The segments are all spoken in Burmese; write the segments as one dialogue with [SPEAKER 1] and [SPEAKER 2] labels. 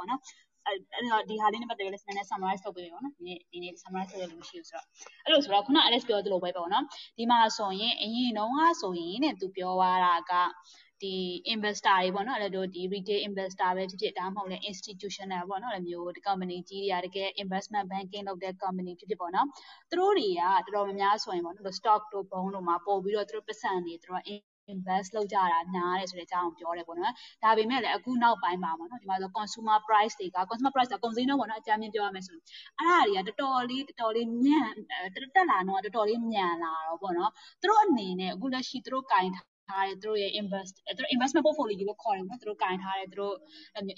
[SPEAKER 1] ပေါ့နော်အဲ့တော့ဒီဟာလေးနဲ့ပတ်သက်ပြီးလည်းနည်းနည်း summarize လုပ်ပေးမယ်ပေါ့နော်ဒီနေ့ဒီနေ့ summarize လုပ်ရလို့မရှိဘူးဆိုတော့အဲ့လိုဆိုတော့ခုန Alex ပြောသလိုပဲပေါ့နော်ဒီမှာဆိုရင်အရင်တုန်းကဆိုရင်တဲ့သူပြောသွားတာကဒီ investor တွေပေါ့နော်အဲ့လိုဒီ retail investor ပဲဖြစ်ဖြစ်ဒါမှမဟုတ်လဲ institutional ပေါ့နော်အဲ့လိုမျိုးဒီ company ကြီးတွေကတကယ် investment banking လုပ်တဲ့ company ဖြစ်ဖြစ်ပေါ့နော်သူတို့တွေကတော်တော်များများဆိုရင်ပေါ့နော် stock တို့ bond တို့မှာပို့ပြီးတော့သူတို့ပတ်စံတွေသူတို့ invest လုပ်ကြတာများတယ်ဆိုတဲ့အကြောင်းကိုပြောတယ်ပေါ့နော်။ဒါပေမဲ့လည်းအခုနောက်ပိုင်းမှာပေါ့နော်ဒီမှာဆို consumer price တွေက consumer price ကကုန်စည်နှုန်းပေါ့နော်အကြမ်းမြင်ပြောရမယ်ဆိုရင်အဲ့ဒါတွေကတော်တော်လေးတော်တော်လေးညံ့တက်လာတော့တော်တော်လေးညံ့လာတော့ပေါ့နော်။သူတို့အနေနဲ့အခုလက်ရှိသူတို့ကင်ထားတဲ့သူတို့ရဲ့ invest သူတို့ investment portfolio လို့ခေါ်တယ်နော်သူတို့ကင်ထားတဲ့သူတို့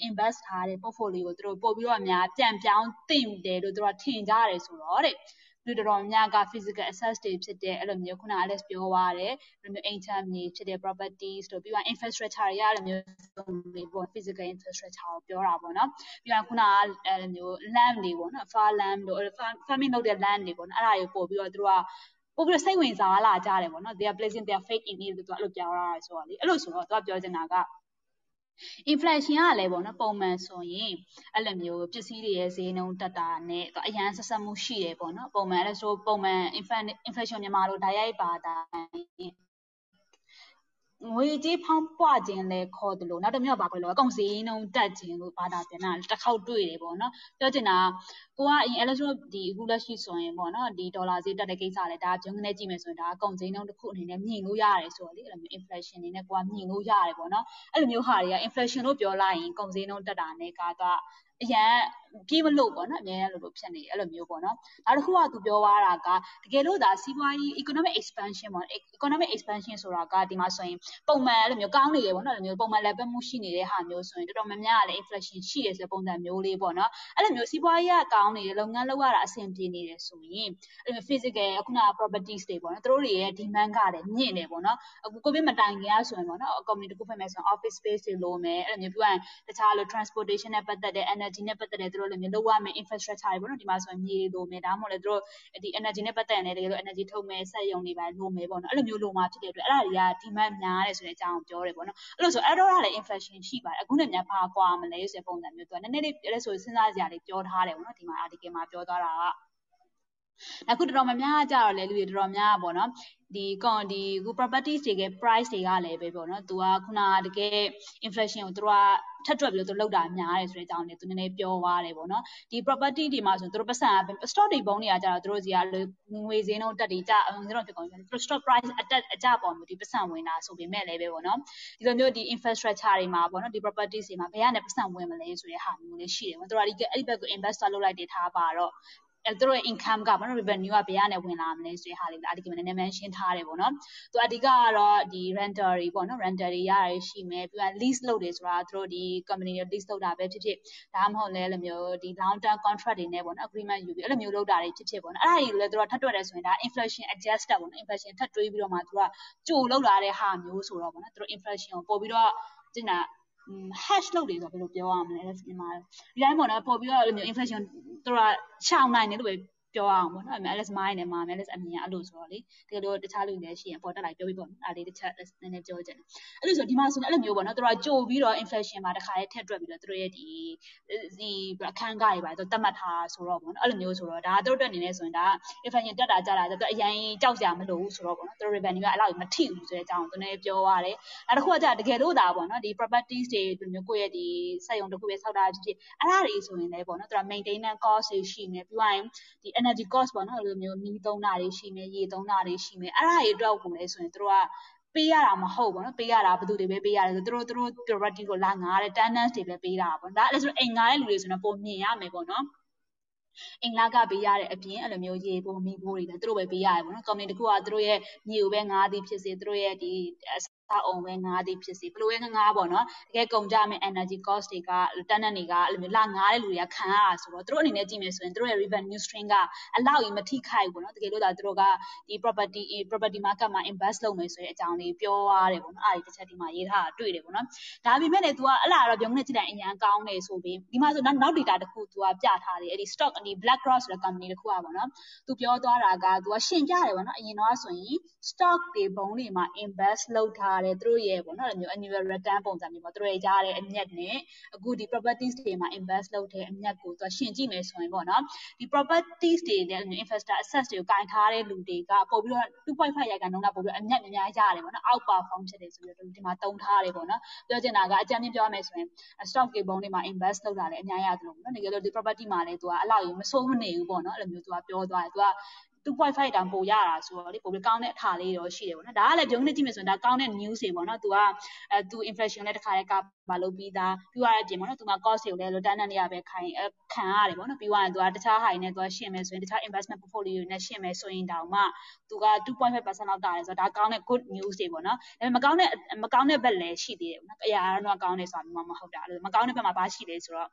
[SPEAKER 1] invest ထားတဲ့ portfolio ကိုသူတို့ပို့ပြီးတော့အများပြန်ပြောင်းသင့်တယ်လို့သူတို့ထင်ကြရတယ်ဆိုတော့တဲ့ လူတော်တော်များက physical access တွေဖြစ်တဲ့အဲ့လိုမျိုးခုန Alex ပြောသွားတယ်အဲ့လိုမျိုးအိမ်ချမ်းမြေဖြစ်တဲ့ properties တို့ပြီးတော့ infrastructure တွေအဲ့လိုမျိုးတွေပေါ့ physical infrastructure ကိုပြောတာပေါ့နော်ပြီးတော့ခုနအဲ့လိုမျိုး land တွေပေါ့နော် far land တို့ farming လုပ်တဲ့ land တွေပေါ့နော်အဲ့ဒါတွေပို့ပြီးတော့သူတို့ကပို့ပြီးတော့စိတ်ဝင်စားလာကြတယ်ပေါ့နော် they are placing their faith in it လို့သူကအဲ့လိုပြောရတာဆိုတော့လေအဲ့လိုဆိုတော့သူကပြောချင်တာက inflation ကလည်းပေါ့နော်ပုံမှန်ဆိုရင်အဲ့လိုမျိုးပစ္စည်းတွေရဲ့ဈေးနှုန်းတက်တာနဲ့အရန်ဆက်ဆက်မှုရှိတယ်ပေါ့နော်ပုံမှန်အဲ့ဆိုပုံမှန် inflation မြန်မာလိုဓာတ်ရိုက်ပါတာ ငွေကြေးဖောင်းပွခြင်းလဲခေါ်တယ်လို့နောက်တစ်မျိုးကဘာခေါ်လဲအကုန်စည်းနှုံတက်ခြင်းလို့ဘာသာပြန်တာတစ်ခေါက်တွေ့တယ်ပေါ့နော်ပြောချင်တာကိုကအရင် electron ဒီအခုလက်ရှိဆိုရင်ပေါ့နော်ဒီဒေါ်လာဈေးတက်တဲ့ကိစ္စလဲဒါဂျုံကနေကြည့်မယ်ဆိုရင်ဒါအကုန်စည်းနှုံတစ်ခုအနေနဲ့မြင်လို့ရတယ်ဆိုတော့လေအဲ့လိုမျိုး inflation နေနဲ့ကိုကမြင်လို့ရတယ်ပေါ့နော်အဲ့လိုမျိုးဟာတွေက inflation လို့ပြောလိုက်ရင်ကုန်စည်နှုန်းတက်တာနဲ့ကအရန် ပြေးမလို့ပေါ့နော်အများကြီးလို့လို့ဖြစ်နေအဲ့လိုမျိုးပေါ့နော်နောက်တစ်ခုကသူပြောသွားတာကတကယ်လို့ဒါစီးပွားရေး economic expansion ပေါ့ economic expansion ဆိုတာကဒီမှာဆိုရင်ပုံမှန်အဲ့လိုမျိုးကောင်းနေတယ်ပေါ့နော်အဲ့လိုမျိုးပုံမှန်လည်းပဲမှုရှိနေတဲ့ဟာမျိုးဆိုရင်တော်တော်များများကလည်း inflation ရှိတယ်ဆိုတဲ့ပုံစံမျိုးလေးပေါ့နော်အဲ့လိုမျိုးစီးပွားရေးကကောင်းနေတယ်လုပ်ငန်းလုပ်ရတာအဆင်ပြေနေတယ်ဆိုရင်အဲ့လို physical ခုနက properties တွေပေါ့နော်သူတို့တွေရဲ့ demand ကလည်းမြင့်တယ်ပေါ့နော်အခု covid မတိုင်ခင်ကဆိုရင်ပေါ့နော် company တစ်ခုဖွင့်မယ်ဆိုရင် office space တွေလိုမယ်အဲ့လိုမျိုးပြောရင်တခြားလို transportation နဲ့ပတ်သက်တဲ့ energy နဲ့ပတ်သက်တဲ့သူတို့လည်းမျိုးလောက်ရမယ် infrastructure တွေပေါ့နော်ဒီမှာဆိုရင်မြေလိုမယ်ဒါမှမဟုတ်လည်းသူတို့ဒီ energy နဲ့ပတ်သက်ရင်လည်းတကယ်လို့ energy ထုတ်မယ်စက်ရုံတွေပါလိုမယ်ပေါ့နော်အဲ့လိုမျိုးလိုမှာဖြစ်တဲ့အတွက်အဲ့ဒါတွေက demand များတယ်ဆိုတဲ့အကြောင်းကိုပြောတယ်ပေါ့နော်အဲ့လိုဆိုအဲ့တော့ကလည်း inflation ရှိပါတယ်အခုနဲ့များဘာကွာမလဲဆိုတဲ့ပုံစံမျိုးသူကနည်းနည်းလေးအဲ့ဆိုစဉ်းစားစရာလေးပြောထားတယ်ပေါ့နော်ဒီမှာ article မှာပြောသွားတာက အခုတော်တော်များများကြတော့လေလူတွေတော်တော်များပေါ့နော်ဒီကွန်ဒီခု properties တွေက price တွေကလည်းပဲပေါ့နော်သူကခုနကတကယ် inflation ကိုသူကထပ်တွက်ပြီးတော့သူလောက်တာများတယ်ဆိုတဲ့အကြောင်းလေးသူနည်းနည်းပြောသွားတယ်ပေါ့နော်ဒီ property တွေမှာဆိုသူတို့ပတ်စံ stock တွေပုံးတွေကကြတော့သူတို့စီကငွေဈေးနှုန်းတက်တွေကြကျွန်တော်ဖြစ်ကုန်ပြီသူတို့ stock price အတက်အကျပေါ်မျိုးဒီပတ်စံဝင်တာဆိုပေမဲ့လည်းပဲပေါ့နော်ဒီလိုမျိုးဒီ infrastructure တွေမှာပေါ့နော်ဒီ properties တွေမှာဘယ်ကနေပတ်စံဝင်မလဲဆိုတဲ့ဟာမျိုးလေးရှိတယ်ပေါ့သူတို့ကဒီအဲ့ဒီဘက်ကို investor လုပ်လိုက်တဲ့ထားပါတော့အဲ သူတို့ရဲ့ income ကဘာလို့ revenue ကဘယ်ကနေဝင်လာမလဲဆိုတဲ့ဟာလေးအဒီကမနည်းနည်း mention ထားတယ်ပေါ့နော်သူအဓိကကတော့ဒီ renter တွေပေါ့နော် renter တွေရရရှိမယ်ပြီးတော့ lease လုပ်တယ်ဆိုတာသူတို့ဒီ company တွေ lease လုပ်တာပဲဖြစ်ဖြစ်ဒါမှမဟုတ်လဲအဲ့လိုမျိုးဒီ long term contract တွေနဲ့ပေါ့နော် agreement ယူပြီးအဲ့လိုမျိုးလုပ်တာတွေဖြစ်ဖြစ်ပေါ့နော်အဲ့ဒါတွေလည်းသူတို့ထပ်တွက်တယ်ဆိုရင်ဒါ inflation adjusted ပေါ့နော် inflation ထပ်တွေးပြီးတော့မှသူကကြိုလုပ်လာတဲ့ဟာမျိုးဆိုတော့ပေါ့နော်သူတို့ inflation ကိုပို့ပြီးတော့ကျင်တာ hash လုပ်တယ်ဆိုတော့ဘယ်လိုပြောရမလဲဒီမှာဒီတိုင်းပေါ့နော်ပို့ပြီးတော့အဲ့လိုမျိုး inflation သူကရှောင်နိုင်တယ်လို့ပဲ ပြောအောင်ပေါ့နော် MLS မိုင်းနဲ့မှာ MLS အမြင်အဲ့လိုဆိုတော့လေတကယ်လို့တခြားလူတွေရှိရင်ပေါ်တက်လိုက်ပြောပြီးပေါ့နော်အဲ့လေးတစ်ချက်နည်းနည်းပြောချင်တယ်အဲ့လိုဆိုဒီမှာဆိုရင်အဲ့လိုမျိုးပေါ့နော်သူတို့ကကြိုပြီးတော့ inflation မှာတစ်ခါလေးထည့်တွက်ပြီးတော့သူတို့ရဲ့ဒီဒီအခန်းကားတွေပါသူတတ်မှတ်ထားဆိုတော့ပေါ့နော်အဲ့လိုမျိုးဆိုတော့ဒါသူတို့တက်နေနေဆိုရင်ဒါ inflation တက်တာကြတာသူအရင်ကြောက်ကြမလို့ဆိုတော့ပေါ့နော်သူတို့ revenue ကအဲ့လောက်မထိဘူးဆိုတဲ့အကြောင်းကိုသူလည်းပြောရတယ်နောက်တစ်ခုကကြာတကယ်လို့ဒါပေါ့နော်ဒီ properties တွေဒီမျိုးကိုယ့်ရဲ့ဒီစက်ရုံတစ်ခုပဲဆောက်တာဖြစ်ဖြစ်အဲ့ဒါတွေဆိုရင်လည်းပေါ့နော်သူက maintenance cost တွေရှိနေပြီးရင်ဒီ energy cost ပေါ့နော်အဲ့လိုမျိုးမီးသုံးတာတွေရှိမယ်ရေသုံးတာတွေရှိမယ်အဲ့ဒါတွေအတွက်ကိုလည်းဆိုရင်တို့ကပေးရတာမဟုတ်ဘူးနော်ပေးရတာဘယ်သူတွေပဲပေးရတယ်ဆိုတို့တို့ priority ကိုလာငားတယ် tenants တွေပဲပေးတာပေါ့ဒါအဲ့ဆိုအိမ်ငားတဲ့လူတွေဆိုတော့ပုံမြင်ရမယ်ပေါ့နော်အင်္ဂလာကပေးရတဲ့အပြင်အဲ့လိုမျိုးရေပိုးမိပိုးတွေလည်းသူတို့ပဲပေးရတယ်ပေါ့နော်။ကော်မတီတခုကသူတို့ရဲ့မြေကိုပဲငားသည်ဖြစ်စေသူတို့ရဲ့ဒီ စာအုံပဲငားသည်ဖြစ်စေဘလို့ပဲငားပေါ့နော်။တကယ်ကုန်ကြမယ့် energy cost တွေက tenant တွေကအဲ့လိုမျိုးလာငားတဲ့လူတွေကခံရတာဆိုတော့သူတို့အနေနဲ့ကြည့်မယ်ဆိုရင်သူတို့ရဲ့ revenue stream ကအလောက်ကြီးမထိခိုက်ဘူးနော်။တကယ်လို့ဒါသူတို့ကဒီ property property market မှာ invest လုပ်မယ်ဆိုတဲ့အကြောင်းလေးပြောရတယ်ပေါ့နော်။အဲ့ဒီတစ်ချက်ဒီမှာရေးထားတာတွေ့တယ်ပေါ့နော်။ဒါပေမဲ့လည်း तू ကအဲ့လာတော့ပြုံးနေကြည့်တိုင်းအရန်ကောင်းတယ်ဆိုပြီးဒီမှာဆိုနောက်နောက် data တစ်ခု तू ကပြထားတယ်အဲ့ဒီ stock ဒီ black cross ဆိုတဲ့ company တစ်ခုอ่ะပေါ့နော်သူပြောသွားတာကသူကရှင်းပြတယ်ပေါ့နော်အရင်တော့ဆိုရင် stock တွေဘုံတွေမှာ invest လုပ်ထား တဲ့သူတို့ရဲ့ပေါ့နော်အဲ့လိုမျိုး annual return ပုံစံမျိုးပေါ့သူတို့ရဲ့ရတဲ့အမြတ်နဲ့အခုဒီ properties တွေမှာ invest လုပ်တဲ့အမြတ်ကိုသူကရှင်ကြည့်မယ်ဆိုရင်ပေါ့နော်ဒီ properties တွေနဲ့ investor assets တွေကိုကင်ထားတဲ့လူတွေကပို့ပြီးတော့2.5ရာခိုင်နှုန်းကပို့ပြီးတော့အမြတ်များများရတယ်ပေါ့နော် out perform ဖြစ်တယ်ဆိုပြီးတော့ဒီမှာတုံထားတယ်ပေါ့နော်ပြောချင်တာကအကြမ်းဖျင်းပြောရမယ်ဆိုရင် stock တွေပုံတွေမှာ invest လုပ်တာလည်းအများကြီးရတယ်လို့ပေါ့နော်တကယ်လို့ဒီ property မှာလည်းသူကအလောက်ကြီးမစိုးမနေဘူးပေါ့နော်အဲ့လိုမျိုးသူကပြောသွားတယ်သူက 2.5တောင်ပိုရတာဆိုတော့လေပိုပြီးကောင်းတဲ့အထာလေးတော့ရှိတယ်ပေါ့နော်ဒါကလည်းပြုံးနေကြည့်မယ်ဆိုရင်ဒါကောင်းတဲ့ news တွေပေါ့နော်သူကအဲသူ inflation လည်းတစ်ခါတည်းကပါလုပ်ပြီးသားပြီးသွားတဲ့အပြင်ပေါ့နော်သူက cost တွေကိုလည်း tenant တွေကပဲခိုင်ခံရတယ်ပေါ့နော်ပြီးသွားရင်သူကတခြားဟာတွေနဲ့သူကရှင်းမယ်ဆိုရင်တခြား investment portfolio တွေနဲ့ရှင်းမယ်ဆိုရင်တောင်မှသူက2.5%လောက်တာတယ်ဆိုတော့ဒါကောင်းတဲ့ good news တွေပေါ့နော်ဒါပေမဲ့မကောင်းတဲ့မကောင်းတဲ့ဘက်လည်းရှိသေးတယ်ပေါ့နော်အရာတော့ကောင်းတယ်ဆိုတာမျိုးမဟုတ်တာအဲ့လိုမကောင်းတဲ့ဘက်မှာဘာရှိလဲဆိုတော့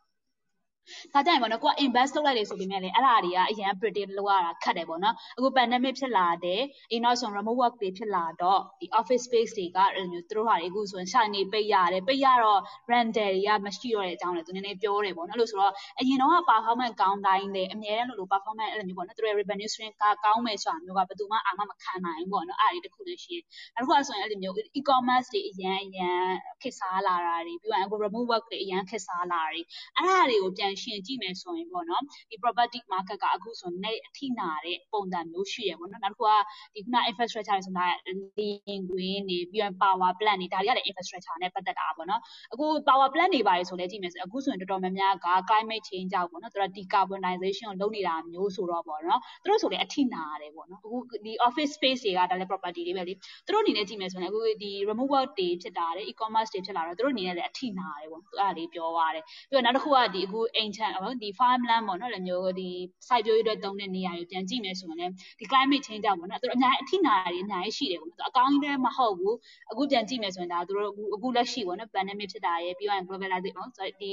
[SPEAKER 1] ဒါကြရင်ပေါ့နော်ကိုက invest လုပ်လိုက်တယ်ဆိုပေမဲ့လည်းအဲ့ဒါတွေကအရင် predict လုပ်ရတာခက်တယ်ပေါ့နော်အခု pandemic ဖြစ်လာတယ်အင်းနောက်ဆုံး remote work တွေဖြစ်လာတော့ဒီ office space တွေကအဲ့လိုမျိုးသူတို့ဟာတွေအခုဆိုရင်ရှာနေပိတ်ရတယ်ပိတ်ရတော့ rental တွေကမရှိတော့တဲ့အကြောင်းလည်းသူနည်းနည်းပြောတယ်ပေါ့နော်အဲ့လိုဆိုတော့အရင်တော့ performance ကောင်းတိုင်းလေအများတန်းလို့လို့ performance အဲ့လိုမျိုးပေါ့နော်သူတို့ revenue stream ကကောင်းမယ်ဆိုတာမျိုးကဘယ်သူမှအာမမခံနိုင်ဘူးပေါ့နော်အဲ့ဒါတွေတစ်ခုလည်းရှိတယ်နောက်တစ်ခုကဆိုရင်အဲ့လိုမျိုး e-commerce တွေအရင်အရင်ခက်စားလာတာတွေပြီးတော့အခု remote work တွေအရင်ခက်စားလာတာတွေအဲ့ဒါတွေကိုပြန်ရှင်းကြည့်မယ်ဆိုရင်ပေါ့နော်ဒီ property market ကအခုဆိုနေအထိနာတဲ့ပုံစံမျိုးရှိရပေါ့နော်နောက်တစ်ခုကဒီခုန infrastructure တွေဆိုတာလင်းကွင်းနေပြီးတော့ power plant တွေဒါတွေကလည်း infrastructure နဲ့ပတ်သက်တာပေါ့နော်အခု power plant တွေပါတယ်ဆိုလဲကြည့်မယ်ဆိုအခုဆိုရင်တော်တော်များများက climate change ကြောင့်ပေါ့နော်သူတို့ decarbonization ကိုလုပ်နေတာမျိုးဆိုတော့ပေါ့နော်သူတို့ဆိုလဲအထိနာရတယ်ပေါ့နော်အခုဒီ office space တွေကဒါလည်း property တွေပဲလေသူတို့အနေနဲ့ကြည့်မယ်ဆိုရင်အခုဒီ remote work တွေဖြစ်တာတဲ့ e-commerce တွေဖြစ်လာတော့သူတို့အနေနဲ့လည်းအထိနာရတယ်ပေါ့သူအဲ့ဒါလေးပြောသွားတယ်ပြီးတော့နောက်တစ်ခုကဒီအခုအိမ်ချမ်းဒီ farmland ပေါ့နော်လည်းမျိုးဒီစိုက်ပျိုးရေးအတွက်သုံးတဲ့နေရာတွေပြန်ကြည့်မယ်ဆိုရင်လည်းဒီ climate change ကြောင့်ပေါ့နော်သူတို့အများကြီးအထိနာတွေအများကြီးရှိတယ်ပေါ့နော်အကောင်းကြီးလည်းမဟုတ်ဘူးအခုပြန်ကြည့်မယ်ဆိုရင်ဒါသူတို့အခုအခုလက်ရှိပေါ့နော် pandemic ဖြစ်တာရဲ့ပြီးတော့ globalization ပေါ့ဆိုဒီ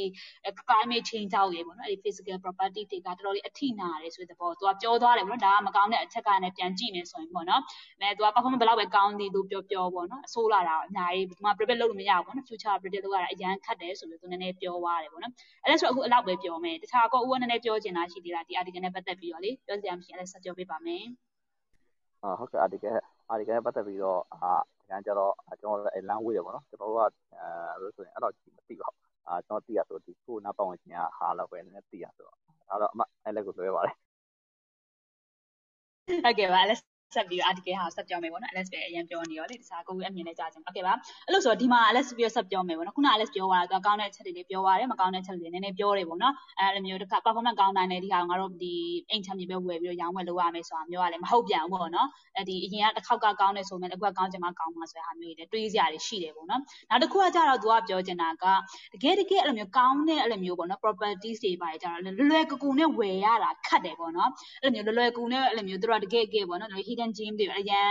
[SPEAKER 1] climate change ကြောင့်ရေပေါ့နော်အဲဒီ physical property တွေကတော်တော်လေးအထိနာတယ်ဆိုတဲ့သဘောသူကပြောသွားတယ်ပေါ့နော်ဒါကမကောင်းတဲ့အချက်ကနဲ့ပြန်ကြည့်မယ်ဆိုရင်ပေါ့နော်အဲသူက performance ဘယ်လောက်ပဲကောင်းသည်လို့ပြောပြောပေါ့နော်အဆိုးလာတာအများကြီးဒီမှာ predict လုပ်လို့မရဘူးပေါ့နော် future predict လုပ်ရတာအရန်ခက်တယ်ဆိုလို့သူနည်းနည်းပြောသွားတယ်ပေါ့နော်အဲဒါဆိုအခုအလောက်ပဲပြောမယ်တခြားကောဦးကနည်းနည်းပြောချင်တာရှိသေးလားဒီ article နဲ့ပတ်သက်ပြီးတော့လေပြောစရာမရှိအဲ့ဒါဆက်ပြောပေးပါမယ်
[SPEAKER 2] အာဟုတ်ကဲ့ article article နဲ့ပတ်သက်ပြီးတော့အာဒီကကျတော့ကျွန်တော်လည်းလမ်းဝေးတယ်ပေါ့နော်ကျွန်တော်တို့ကအဲလို့ဆိုရင်အဲ့တော့မသိပါဘူးအာကျွန်တော်သိရဆိုဒီကိုနာပတ်ဝန်းကျင်ကဟာလောက်ပဲနည်းနည်းသိရဆိုတော့ဒါတော့အမအဲ့လက်ကိုလွှဲပါတယ်
[SPEAKER 1] ဟုတ်ကဲ့ပါလက် ဆက်ပြီး article ဟာဆက်ပြောမယ်ပေါ့နော် Alex ပဲအရင်ပြောနေရောလေတခြားကိုယ်အမြင်နဲ့ကြားချင်โอเคပါအဲ့လို့ဆိုတော့ဒီမှာ Alex ပြောဆက်ပြောမယ်ပေါ့နော်ခုန Alex ပြောသွားတာသူကောင်းတဲ့အချက်တွေလေးပြောသွားတယ်မကောင်းတဲ့အချက်တွေနည်းနည်းပြောတယ်ပေါ့နော်အဲ့လိုမျိုးတစ်ခါ performance ကောင်းတိုင်းလည်းဒီဟာငါတို့ဒီအိမ်ချမ်းမြေပဲဝယ်ပြီးတော့ရောင်းဝယ်လုပ်ရမယ်ဆိုတာမျိုးကလည်းမဟုတ်ပြန်ဘူးပေါ့နော်အဲ့ဒီအရင်ကတစ်ခေါက်ကကောင်းတယ်ဆိုမှလည်းအခုကကောင်းချင်မှကောင်းမှာဆိုတဲ့ဟာမျိုးတွေလည်းတွေးစရာတွေရှိတယ်ပေါ့နော်နောက်တစ်ခုကကြတော့သူကပြောချင်တာကတကယ်တကယ်အဲ့လိုမျိုးကောင်းတဲ့အဲ့လိုမျိုးပေါ့နော် properties တွေပါကြတော့လွယ်လွယ်ကူကူနဲ့ဝယ်ရတာခက်တယ်ပေါ့နော်အဲ့လိုမျိုးလွယ်လွယ်ကူနဲ့အဲ့လိုမျိုးသူတို့ကတကယ်တကယ်ပေါ့နော် hidden gem တွေအရင်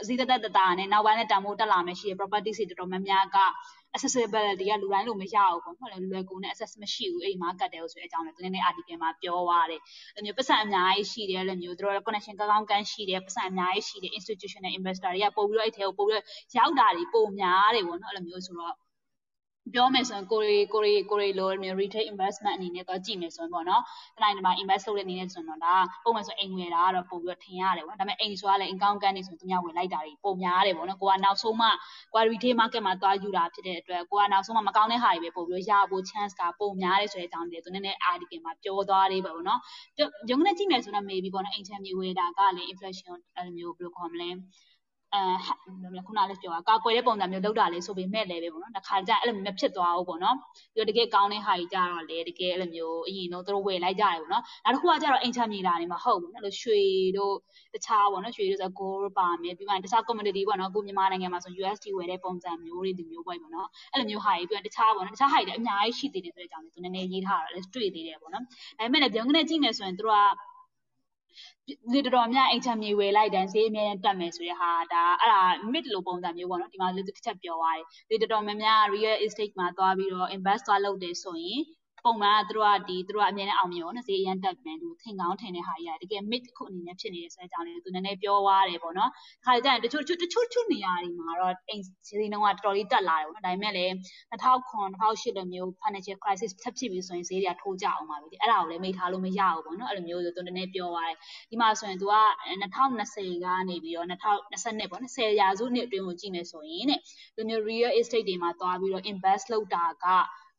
[SPEAKER 1] အစည်းတက်တတာနဲ့နောက်ပိုင်းနဲ့တန်ဖိုးတက်လာမယ်ရှိရ property တွေတော်တော်များများက accessibility ကလူတိုင်းလို့မရဘူးပေါ့နော်လွယ်ကူနဲ့ access မရှိဘူးအဲ့ဒီ market တဲ့ဆိုတဲ့အကြောင်းလည်းသူနည်းနည်း article မှာပြောသွားတယ်အဲ့မျိုးပတ်စံအများကြီးရှိတယ်အဲ့လိုမျိုးသူတို့ connection ကောင်းကောင်းကန်းရှိတယ်ပတ်စံအများကြီးရှိတယ် institutional investor တွေကပို့ပြီးတော့အဲ့ထဲကိုပို့ပြီးတော့ရောက်တာတွေပိုများတယ်ပေါ့နော်အဲ့လိုမျိုးဆိုတော့ ပြောမယ်ဆိုရင်ကိုရီကိုရီကိုရီလိုမျိုး retail investment အနေနဲ့တော့ကြည့်မယ်ဆိုရင်ပေါ့နော်တနိုင်ဒီမှာ invest လုပ်တဲ့အနေနဲ့ဆိုရင်တော့ဒါပုံမှန်ဆိုအိမ်ဝယ်တာကတော့ပို့ပြီးတော့ထင်ရတယ်ပေါ့ဒါပေမဲ့အိမ်ဆိုတာလည်း income ကန်နေဆိုရင်သူများဝယ်လိုက်တာတွေပုံများတယ်ပေါ့နော်ကိုကနောက်ဆုံးမှကိုက retail market မှာသွားယူတာဖြစ်တဲ့အတွက်ကိုကနောက်ဆုံးမှမကောင်းတဲ့ဟာတွေပဲပို့ပြီးတော့ရဖို့ chance ကပုံများတယ်ဆိုတဲ့အကြောင်းတွေသူနည်းနည်း article မှာပြောသွားသေးပါဘောနော်ရုံးနဲ့ကြည့်မယ်ဆိုတော့ maybe ပေါ့နော်အိမ်ချမ်းမြေဝယ်တာကလည်း inflation အဲ့လိုမျိုးဘယ်လိုခေါ်မလဲအဲ ခုနလေးပြောတာကာကွယ်တဲ့ပုံစံမျိုးလောက်တာလေးဆိုပေမဲ့လည်းပဲပေါ့နော်တစ်ခါကျအဲ့လိုမျိုးဖြစ်သွားအောင်ပေါ့နော်ပြီးတော့တကယ်ကောင်းတဲ့ဟာကြီးကြတော့လေတကယ်အဲ့လိုမျိုးအရင်တော့သူတို့ဝယ်လိုက်ကြတယ်ပေါ့နော်နောက်တစ်ခုကကျတော့အိမ်ချမြေတာနေမှာဟုတ်ဘူးနော်အဲ့လိုရွှေတို့တခြားပေါ့နော်ရွှေတို့ဆို gold ပါမယ်ပြီးမှတခြား commodity ပေါ့နော်အခုမြန်မာနိုင်ငံမှာဆို USD ဝယ်တဲ့ပုံစံမျိုးတွေဒီမျိုးပေါ့ပေါ့နော်အဲ့လိုမျိုးဟာကြီးပြီးတော့တခြားပေါ့နော်တခြားဟာကြီးလည်းအများကြီးရှိသေးတယ်ဆိုတဲ့အကြောင်းလေးသူနည်းနည်းရေးထားတာလည်းတွေ့သေးတယ်ပေါ့နော်ဒါပေမဲ့လည်းပြောင်းကနေကြည့်မယ်ဆိုရင်သူတို့က လေတော်တော်များအိမ်ချမ်းမြေဝယ်လိုက်တန်းဈေးအများနဲ့တက်မယ်ဆိုတဲ့ဟာဒါအဲ့ဒါ mid လိုပုံစံမျိုးပေါ့နော်ဒီမှာလေတစ်ချက်ပြောသွားတယ်လေတော်တော်များများ real estate မှာသွားပြီးတော့ invest သွားလုပ်တယ်ဆိုရင် ပုံမှန်ကသူတို့ကဒီသူတို့ကအမြဲတမ်းအောင်မြင်ပေါ့နော်ဈေးအရန်တက်မယ်သူထင်ကောင်းထင်တဲ့ဟာကြီးကတကယ် mid ခုအနေနဲ့ဖြစ်နေတဲ့ဆိုတဲ့အကြောင်းလေးသူနည်းနည်းပြောသွားတယ်ပေါ့နော်ခါကြရင်တချို့တချို့တချို့တချို့နေရာတွေမှာတော့အိမ်ဈေးနှုန်းကတော်တော်လေးတက်လာတယ်ပေါ့နော်ဒါပေမဲ့လည်း2009 2008လိုမျိုး financial crisis ထပ်ဖြစ်ပြီးဆိုရင်ဈေးတွေကထိုးကြအောင်ပါပဲအဲ့ဒါကိုလည်းမိထားလို့မရဘူးပေါ့နော်အဲ့လိုမျိုးသူနည်းနည်းပြောသွားတယ်ဒီမှာဆိုရင်သူက2020ကနေပြီးတော့2022ပေါ့နော်10ရာစုနှစ်အတွင်းကိုကြည့်နေဆိုရင်တဲ့ဒီမျိုး real estate တွေမှာသွားပြီးတော့ invest လုပ်တာက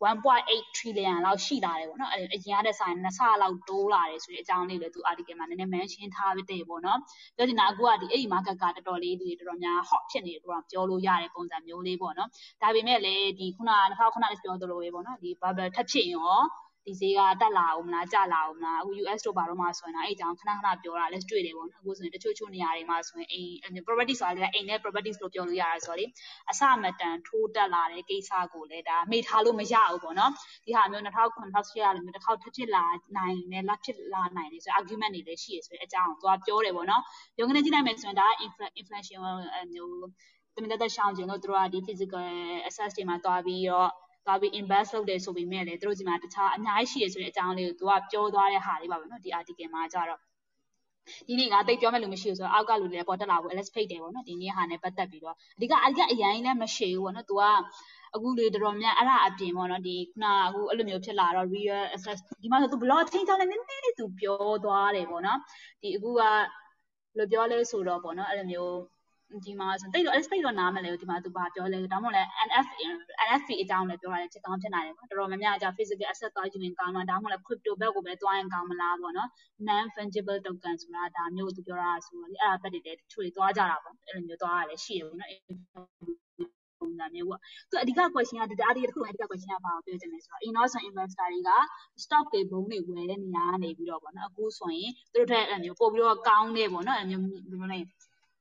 [SPEAKER 1] 1.8 trillion လောက်ရှိလာတယ်ပေါ့နော်အဲ့အရင်ကတည်းကဆိုင်နှစ်ဆလောက်တိုးလာတယ်ဆိုတဲ့အကြောင်းလေးလည်းသူ article မှာနည်းနည်း mention ထားပြီးတယ်ပေါ့နော်ပြောချင်တာအခုကဒီအဲ့ဒီ market ကတော်တော်လေးဒီတော်တော်များ hot ဖြစ်နေတယ်တော့ပြောလို့ရတဲ့ပုံစံမျိုးလေးပေါ့နော်ဒါပေမဲ့လည်းဒီခုန2009လည်းပြောသလိုပဲပေါ့နော်ဒီ bubble ထပ်ဖြစ်ရင်ရော ဒီဈေးကတက်လာအောင်မလားကျလာအောင်မလားအခု US တို့ဘာတော့မှဆိုရင်အဲ့အကြောင်းခဏခဏပြောတာလည်းတွေ့တယ်ပေါ့နော်အခုဆိုရင်တချို့ချို့နေရာတွေမှာဆိုရင်အိမ် property ဆိုတာလည်းအိမ်နဲ့ properties လို့ပြောလို့ရတာဆိုတော့လေအစမတန်ထိုးတက်လာတဲ့ကိစ္စကိုလည်းဒါမေ့ထားလို့မရဘူးပေါ့နော်ဒီဟာမျိုး2009 2008လိုမျိုးတစ်ခေါက်ထပ်ဖြစ်လာနိုင်တယ်လားဖြစ်လာနိုင်တယ်ဆို argument တွေလည်းရှိရဆိုတဲ့အကြောင်းကိုသူကပြောတယ်ပေါ့နော်ရုံကနေကြည့်လိုက်မယ်ဆိုရင်ဒါ inflation မျိုးတမင်သက်ရှောင်းခြင်းလို့သူတို့ကဒီ physical access တွေမှာတွားပြီးတော့ သွားပြီး invest လုပ်တယ်ဆိုပေမဲ့လည်းသူတို့ဒီမှာတခြားအများကြီးရှိတယ်ဆိုတဲ့အကြောင်းလေးကိုသူကပြောသွားတဲ့ဟာလေးပါပဲနော်ဒီ article မှာကြတော့ဒီနေ့ငါတိတ်ပြောမဲ့လူမရှိဘူးဆိုတော့အောက်ကလူတွေလည်းပေါ်တက်လာဘူး LS ဖိတ်တယ်ပေါ့နော်ဒီနေ့ဟာနဲ့ပတ်သက်ပြီးတော့အဓိကအဓိကအရင်လည်းမရှိဘူးပေါ့နော် तू ကအခုလေတော်တော်များအဲ့ဒါအပြင်ပေါ့နော်ဒီခုနအခုအဲ့လိုမျိုးဖြစ်လာတော့ real access ဒီမှာဆို तू blog ချင်းချောင်းနဲ့နည်းနည်းလေး तू ပြောသွားတယ်ပေါ့နော်ဒီအခုကဘယ်လိုပြောလဲဆိုတော့ပေါ့နော်အဲ့လိုမျိုး ဒီမှာဆိုတိတ်တော့ LS ဖိတ်တော့နားမလဲဒီမှာသူဘာပြောလဲဒါမှမဟုတ်လဲ NF NFP အကြောင်းလည်းပြောရတယ်ဖြစ်ကောင်းဖြစ်နိုင်တယ်ပေါ့တော်တော်များများအကြ physical asset သွားယူရင်ကောင်းမှာဒါမှမဟုတ်လဲ crypto ဘက်ကိုပဲသွားရင်ကောင်းမလားပေါ့နော် non fungible token ဆိုတာဒါမျိုးသူပြောတာဆိုတော့အဲ့ဒါဘက်တွေလည်းတချို့တွေသွားကြတာပေါ့အဲ့လိုမျိုးသွားရလဲရှိတယ်ပေါ့နော်ပုံစံမျိုးပေါ့သူအဓိက question ကဒါအဒီတစ်ခုအဓိက question ကဘာကိုပြောချင်လဲဆိုတော့ innocent investor တွေက stock တွေဘုံတွေဝယ်တဲ့နေရာကနေပြီးတော့ပေါ့နော်အခုဆိုရင်သူတို့တဲ့အဲ့လိုမျိုးပို့ပြီးတော့ကောင်းနေပေါ့နော်အဲ့လိုမျိုးဘယ်လိုလဲ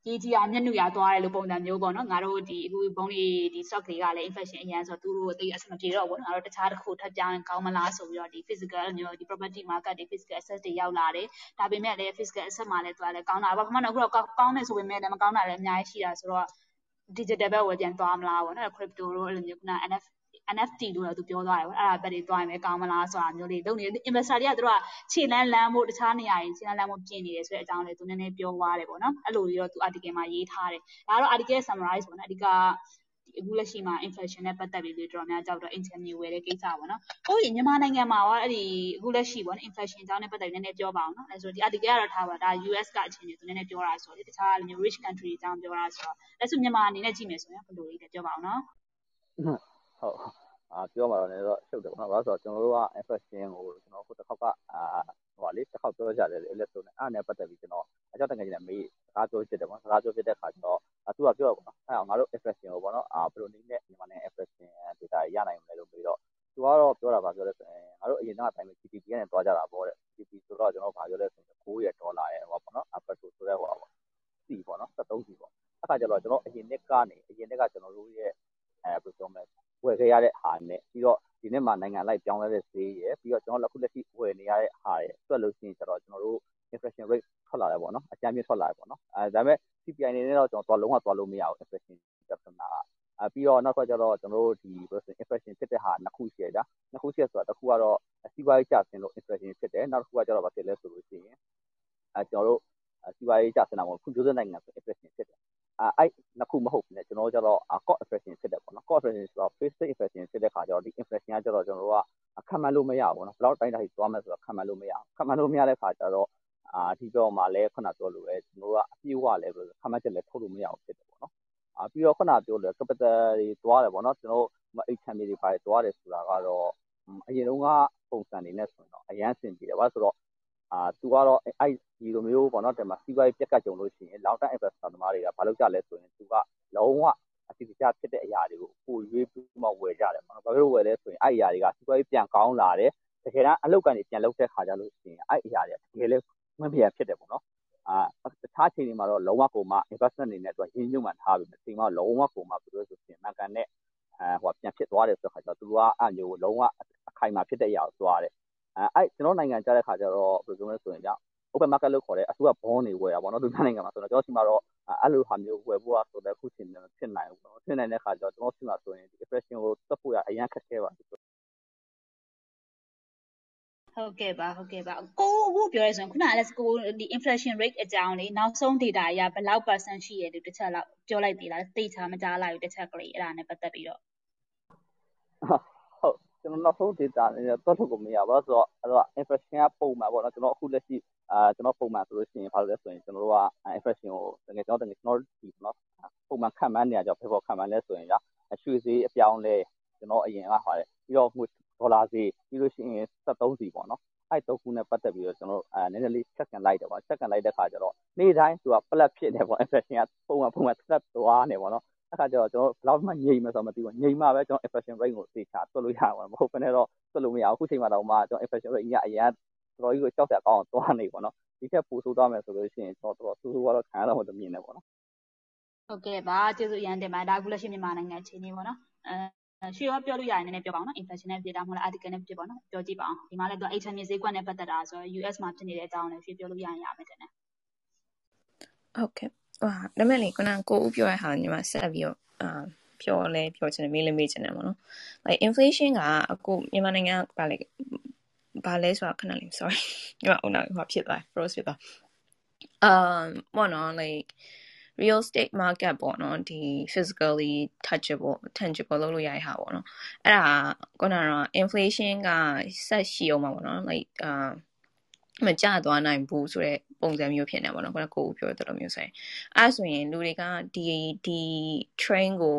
[SPEAKER 1] ကြီးကြီးအားမျက်နှာရသွားတယ်လို့ပုံစံမျိုးပေါ့နော်ငါတို့ဒီအခုဘုံလေးဒီ stock တွေကလည်း infection အရင်ဆိုသူတို့သိအဆင်မပြေတော့ဘူးငါတို့တခြားတစ်ခုထပ်ပြောင်းရင်ကောင်းမလားဆိုပြီးတော့ဒီ physical မျိုးဒီ property market တွေ physical asset တွေရောက်လာတယ်ဒါပေမဲ့လည်း physical asset မှာလည်းသူကလည်းကောင်းတာဘာမှမဟုတ်အခုတော့ကောင်းတယ်ဆိုပေမဲ့လည်းမကောင်းတာလည်းအများကြီးရှိတာဆိုတော့ digital ဘက်ဝယ်ပြန်သွားမလားပေါ့နော် crypto တို့အဲ့လိုမျိုးခုန NFT NFT လို့တော့သူပြောသွားတယ်ပေါ့အဲ့ဒါဘက်တွေသွားရင်ပဲကောင်းမလားဆိုတာမျိုးလေးလုပ်နေတယ် investor တွေကသူတို့ကခြေလန်းလန်းဖို့တခြားနေရာတွေခြေလန်းလန်းဖို့ပြင်နေတယ်ဆိုတဲ့အကြောင်းလေးသူနည်းနည်းပြောသွားတယ်ပေါ့နော်အဲ့လိုပြီးတော့သူ article မှာရေးထားတယ်ဒါကတော့ article summarize ပေါ့နော်အဓိကဒီအခုလက်ရှိမှာ inflation နဲ့ပတ်သက်ပြီးတော်တော်များကြောက်တော့ interview ဝယ်တဲ့ကိစ္စပေါ့နော်။ဟုတ်ရင်မြန်မာနိုင်ငံမှာရောအဲ့ဒီအခုလက်ရှိပေါ့နော် inflation အကြောင်းနဲ့ပတ်သက်ပြီးနည်းနည်းပြောပါအောင်နော်။အဲဆိုဒီ article ကတော့ထားပါဒါ US ကအခြေအနေသူနည်းနည်းပြောတာဆိုတော့တခြားမျိုး rich country အကြောင်းပြောတာဆိုတော့လက်ရှိမြန်မာအနေနဲ့ကြည့်မယ်ဆိုရင်ဘယ်လိုလေးလဲပြောပါအောင်နော်။
[SPEAKER 2] ဟုတ် အာပြောမှာတော့လည်းတော့ရှုပ်တယ်ပေါ့နော်။ဘာလို့ဆိုတော့ကျွန်တော်တို့က inflation ကိုကျွန်တော်ဟိုတစ်ခေါက်ကအာဟိုပါလေတစ်ခေါက်ပြောကြတယ်လေလက်ဆိုနဲ့အဲ့နဲ့ပတ်သက်ပြီးကျွန်တော်အကြောင်းတကယ်ကြီးနဲ့မေးစကားပြောဖြစ်တယ်ပေါ့။စကားပြောဖြစ်တဲ့အခါကျတော့သူကပြောတော့ပေါ့နော်။အဲ့တော့ငါတို့ inflation ကိုပေါ့နော်အာဘယ်လိုနည်းနဲ့မြန်မာနိုင်ငံ inflation data ရနိုင်မလဲလို့ပြီးတော့သူကတော့ပြောတာပါပြောလဲဆိုရင်ငါတို့အရင်ကအတိုင်းပဲ GDP ကနေသွားကြတာပေါ့တဲ့ GDP ဆိုတော့ကျွန်တော်ဘာပြောလဲဆိုရင်9ရဲ့ဒေါ်လာရဲ့ဟိုပေါ့နော် upper ဆိုတဲ့ဟိုပေါ့စီပေါ့နော်73စီပေါ့အဲ့ခါကျတော့ကျွန်တော်အရင်နှစ်ကနေအရင်နှစ်ကကျွန်တော်တို့ရဲ့အဲဘယ်လိုပြောမလဲ ဝယ်ခဲ့ရတဲ့ဟာနဲ့ပြီးတော့ဒီနေ့မှာနိုင်ငံလိုက်ပြောင်းလဲတဲ့ဈေးရယ်ပြီးတော့ကျွန်တော်လက်ခုလက်ရှိဝယ်နေရတဲ့ဟာရယ်တွက်လို့ရှိရင်ကျတော့ကျွန်တော်တို့ inflation rate ထွက်လာတယ်ပေါ့နော်အကြမ်းမြင့်ထွက်လာတယ်ပေါ့နော်အဲဒါပေမဲ့ CPI အနေနဲ့တော့ကျွန်တော်လုံးဝသွားလို့မရဘူး inflation ပြဿနာကအဲပြီးတော့နောက်တစ်ခါကျတော့ကျွန်တော်တို့ဒီဘယ်လိုဆို inflation ဖြစ်တဲ့ဟာနှစ်ခုရှိရတာနှစ်ခုရှိရဆိုတာတစ်ခုကတော့စီးပွားရေးကျဆင်းလို့ inflation ဖြစ်တယ်နောက်တစ်ခုကကျတော့ဘာဖြစ်လဲဆိုလို့ရှိရင်အဲကျွန်တော်တို့စီးပွားရေးကျဆင်းတာပေါ့ဖွံ့ဖြိုးတဲ့နိုင်ငံဆို inflation ဖြစ်တယ် အဲ့နှစ်ခုမဟုတ်ဘူးねကျွန်တော်တို့ကျတော့ code expression ဖြစ်တယ်ပေါ့နော် code expression ဆိုတော့ basic expression ဖြစ်တဲ့ခါကျတော့ဒီ expression ကကျတော့ကျွန်တော်တို့ကခံမှန်းလို့မရဘူးပေါ့နော်ဘယ်လောက်တိုင်းတာကြီးသွားမယ်ဆိုတော့ခံမှန်းလို့မရဘူးခံမှန်းလို့မရတဲ့ခါကျတော့အာဒီတော့မှလည်းခုနပြောလို့ပဲကျွန်တော်တို့ကအပြည့်ဝလည်းဆိုခံမှန်းချက်လည်းထုတ်လို့မရဘူးဖြစ်တယ်ပေါ့နော်အာပြီးတော့ခုနပြောလို့ capital တွေသွားတယ်ပေါ့နော်ကျွန်တော်တို့ HMB တွေပါတယ်သွားတယ်ဆိုတာကတော့အရင်တုန်းကပုံစံနေနဲ့ဆိုတော့အရန်ဆင်ပြေတယ်ပါဆိုတော့ သူကတော့အဲ့ဒီလိုမျိုးပေါ့နော်ဒီမှာစီးပွားရေးပြက်ကတ်ကြုံလို့ရှိရင် long term investor သမားတွေကဘာလုပ်ကြလဲဆိုရင်သူကလုံးဝအတိအကျဖြစ်တဲ့အရာတွေကိုပိုရွေးပြီးမှဝယ်ကြတယ်ပေါ့နော်ဘာလို့ဝယ်လဲဆိုရင်အဲ့အရာတွေကစီးပွားရေးပြန်ကောင်းလာတယ်တကယ်တမ်းအလုပ်ကနေပြန်လုပ်တဲ့ခါကျလို့ရှိရင်အဲ့အရာတွေကတကယ်လဲမပြန်ဖြစ်တယ်ပေါ့နော်အာတခြားချိန်တွေမှာတော့လုံးဝကိုမှ investment အနေနဲ့သူကရင်းညွှန်းမှထားပြီးချိန်မှာလုံးဝကိုမှဘယ်လိုဆိုရင်မှန်ကန်တဲ့အဲဟိုပြန်ဖြစ်သွားတယ်ဆိုတဲ့ခါကျတော့သူကအဲ့မျိုးလုံးဝအခိုင်အမာဖြစ်တဲ့အရာကိုသွားတယ် အဲအဲ့ကျွန်တော်နိုင်ငံကြားတဲ့ခါကျတော့ဘယ်လိုပြောမလဲဆိုရင်ကြောင့် open market လို့ခေါ်တဲ့အစိုးရ bond တွေဝယ်တာပေါ့နော်သူများနိုင်ငံမှာဆိုတော့ကျွန်တော်စီမှာတော့အဲ့လိုဟာမျိုးဝယ်ဖို့ဆိုတော့အခုချိန်မှာဖြစ်နိုင်ဘူးပေါ့နော်ဖြစ်နိုင်တဲ့ခါကျတော့ကျွန်တော်စီမှာဆိုရင်ဒီ expression ကိုတက်ဖို့ရအရင်ခက်ခဲပါတယ်
[SPEAKER 1] ဟုတ်ကဲ့ပါဟုတ်ကဲ့ပါကိုအခုပြောရဲဆိုရင်ခုနကလည်းကိုဒီ inflation rate အကြောင်းလေးနောက်ဆုံး data အရဘယ်လောက် percent ရှိရတယ်တစ်ချက်လောက်ပြောလိုက်သေးလားသိချာမကြားလိုက်ဘူးတစ်ချက်ကလေးအဲ့ဒါနဲ့ပတ်သက်ပြီးတော့
[SPEAKER 2] ဟုတ် ကျွန်တော်နောက်ဆုံး data အနေနဲ့တွက်ထုတ်ကိုမရပါဘူးဆိုတော့အဲ့တော့ inflation ကပုံမှန်ပေါ့နော်ကျွန်တော်အခုလက်ရှိအာကျွန်တော်ပုံမှန်ဆိုလို့ရှိရင်ဘာလို့လဲဆိုရင်ကျွန်တော်တို့က inflation ကိုတကယ်ကျွန်တော်တကယ်ကျွန်တော်ဒီနော်ပုံမှန်ခံမှန်းနေရကြဖေဖော်ခံမှန်းလဲဆိုရင်ကရွှေဈေးအပြောင်းလဲကျွန်တော်အရင်ကဟာတယ်ပြီးတော့ဒေါ်လာဈေးပြီးလို့ရှိရင်73စီပေါ့နော်အဲ့တော့ခုနဲ့ပတ်သက်ပြီးတော့ကျွန်တော်အဲနည်းနည်းလေး check ကန်လိုက်တယ်ပေါ့ check ကန်လိုက်တဲ့ခါကျတော့နေ့တိုင်းသူက flat ဖြစ်နေပေါ့ inflation ကပုံမှန်ပုံမှန် flat သွားနေပေါ့နော် အဲ့ခါကျတော့ကျွန်တော်ဘယ်လောက်မှငြိမ်မယ်ဆိုတော့မသိဘူးငြိမ်မှပဲကျွန်တော် inflation rate ကိုသေချာတွက်လို့ရမှာမဟုတ်ဘဲနဲ့တော့တွက်လို့မရဘူးအခုချိန်မှာတော့မှကျွန်တော် inflation rate ညအရင်တော်တော်ကြီးကိုကြောက်စရာကောင်းအောင်သွားနေပေါ့နော်ဒီထက်ပိုဆိုးသွားမယ်ဆိုလို့ရှိရင်ကျွန်တော်တော်တော်ဆိုးဆိုးကတော့ခံရတော့မှမမြင်နဲ့ပေါ့နော်
[SPEAKER 1] ဟုတ်ကဲ့ပါကျေးဇူးအရန်တင်ပါတယ်ဒါကလက်ရှိမြန်မာနိုင်ငံအခြေအနေပေါ့နော်အဲရွှေရောပြောလို့ရရင်နည်းနည်းပြောပါအောင်နော် inflation နဲ့ပြည်တာမဟုတ်လား article နဲ့ပြည်ပေါ့နော်ပြောကြည့်ပါအောင်ဒီမှာလည်းသူ HM မြေဈေးကွက်နဲ့ပတ်သက်တာဆိုတော့ US မှာဖြစ်နေတဲ့အကြောင်းလည်းရွှေပြောလို့ရရင်ရမယ်တဲ့နဲ့
[SPEAKER 3] ဟုတ်ကဲ့ ဟာဒါမဲ့လေခုနကိုဦးပြောရဟာညီမဆက်ပြီးတော့အာပြောလဲပြောချင်တယ်မေးလဲမေးချင်တယ်ပေါ့နော် like inflation ကအခုမြန်မာနိုင်ငံကဗာလေဘာလဲဆိုတာခဏလေး sorry ညီမအောင်တော့ဖြစ်သွား froze ဖြစ်သွား um ဘောနော် like real estate market ပေါ့နော်ဒီ physically touchable tangible လုပ်လို့ရတဲ့ဟာပေါ့နော်အဲ့ဒါခုနကတော့ inflation ကဆက်ရှိအောင်ပါပေါ့နော် like အာ မကြသွားနိုင်ဘူးဆိုတဲ့ပုံစံမျိုးဖြစ်နေပါတော့ခုနကိုပြောတဲ့လိုမျိုးဆိုရင်အဲ့ဆိုရင်လူတွေကဒီဒီ train ကို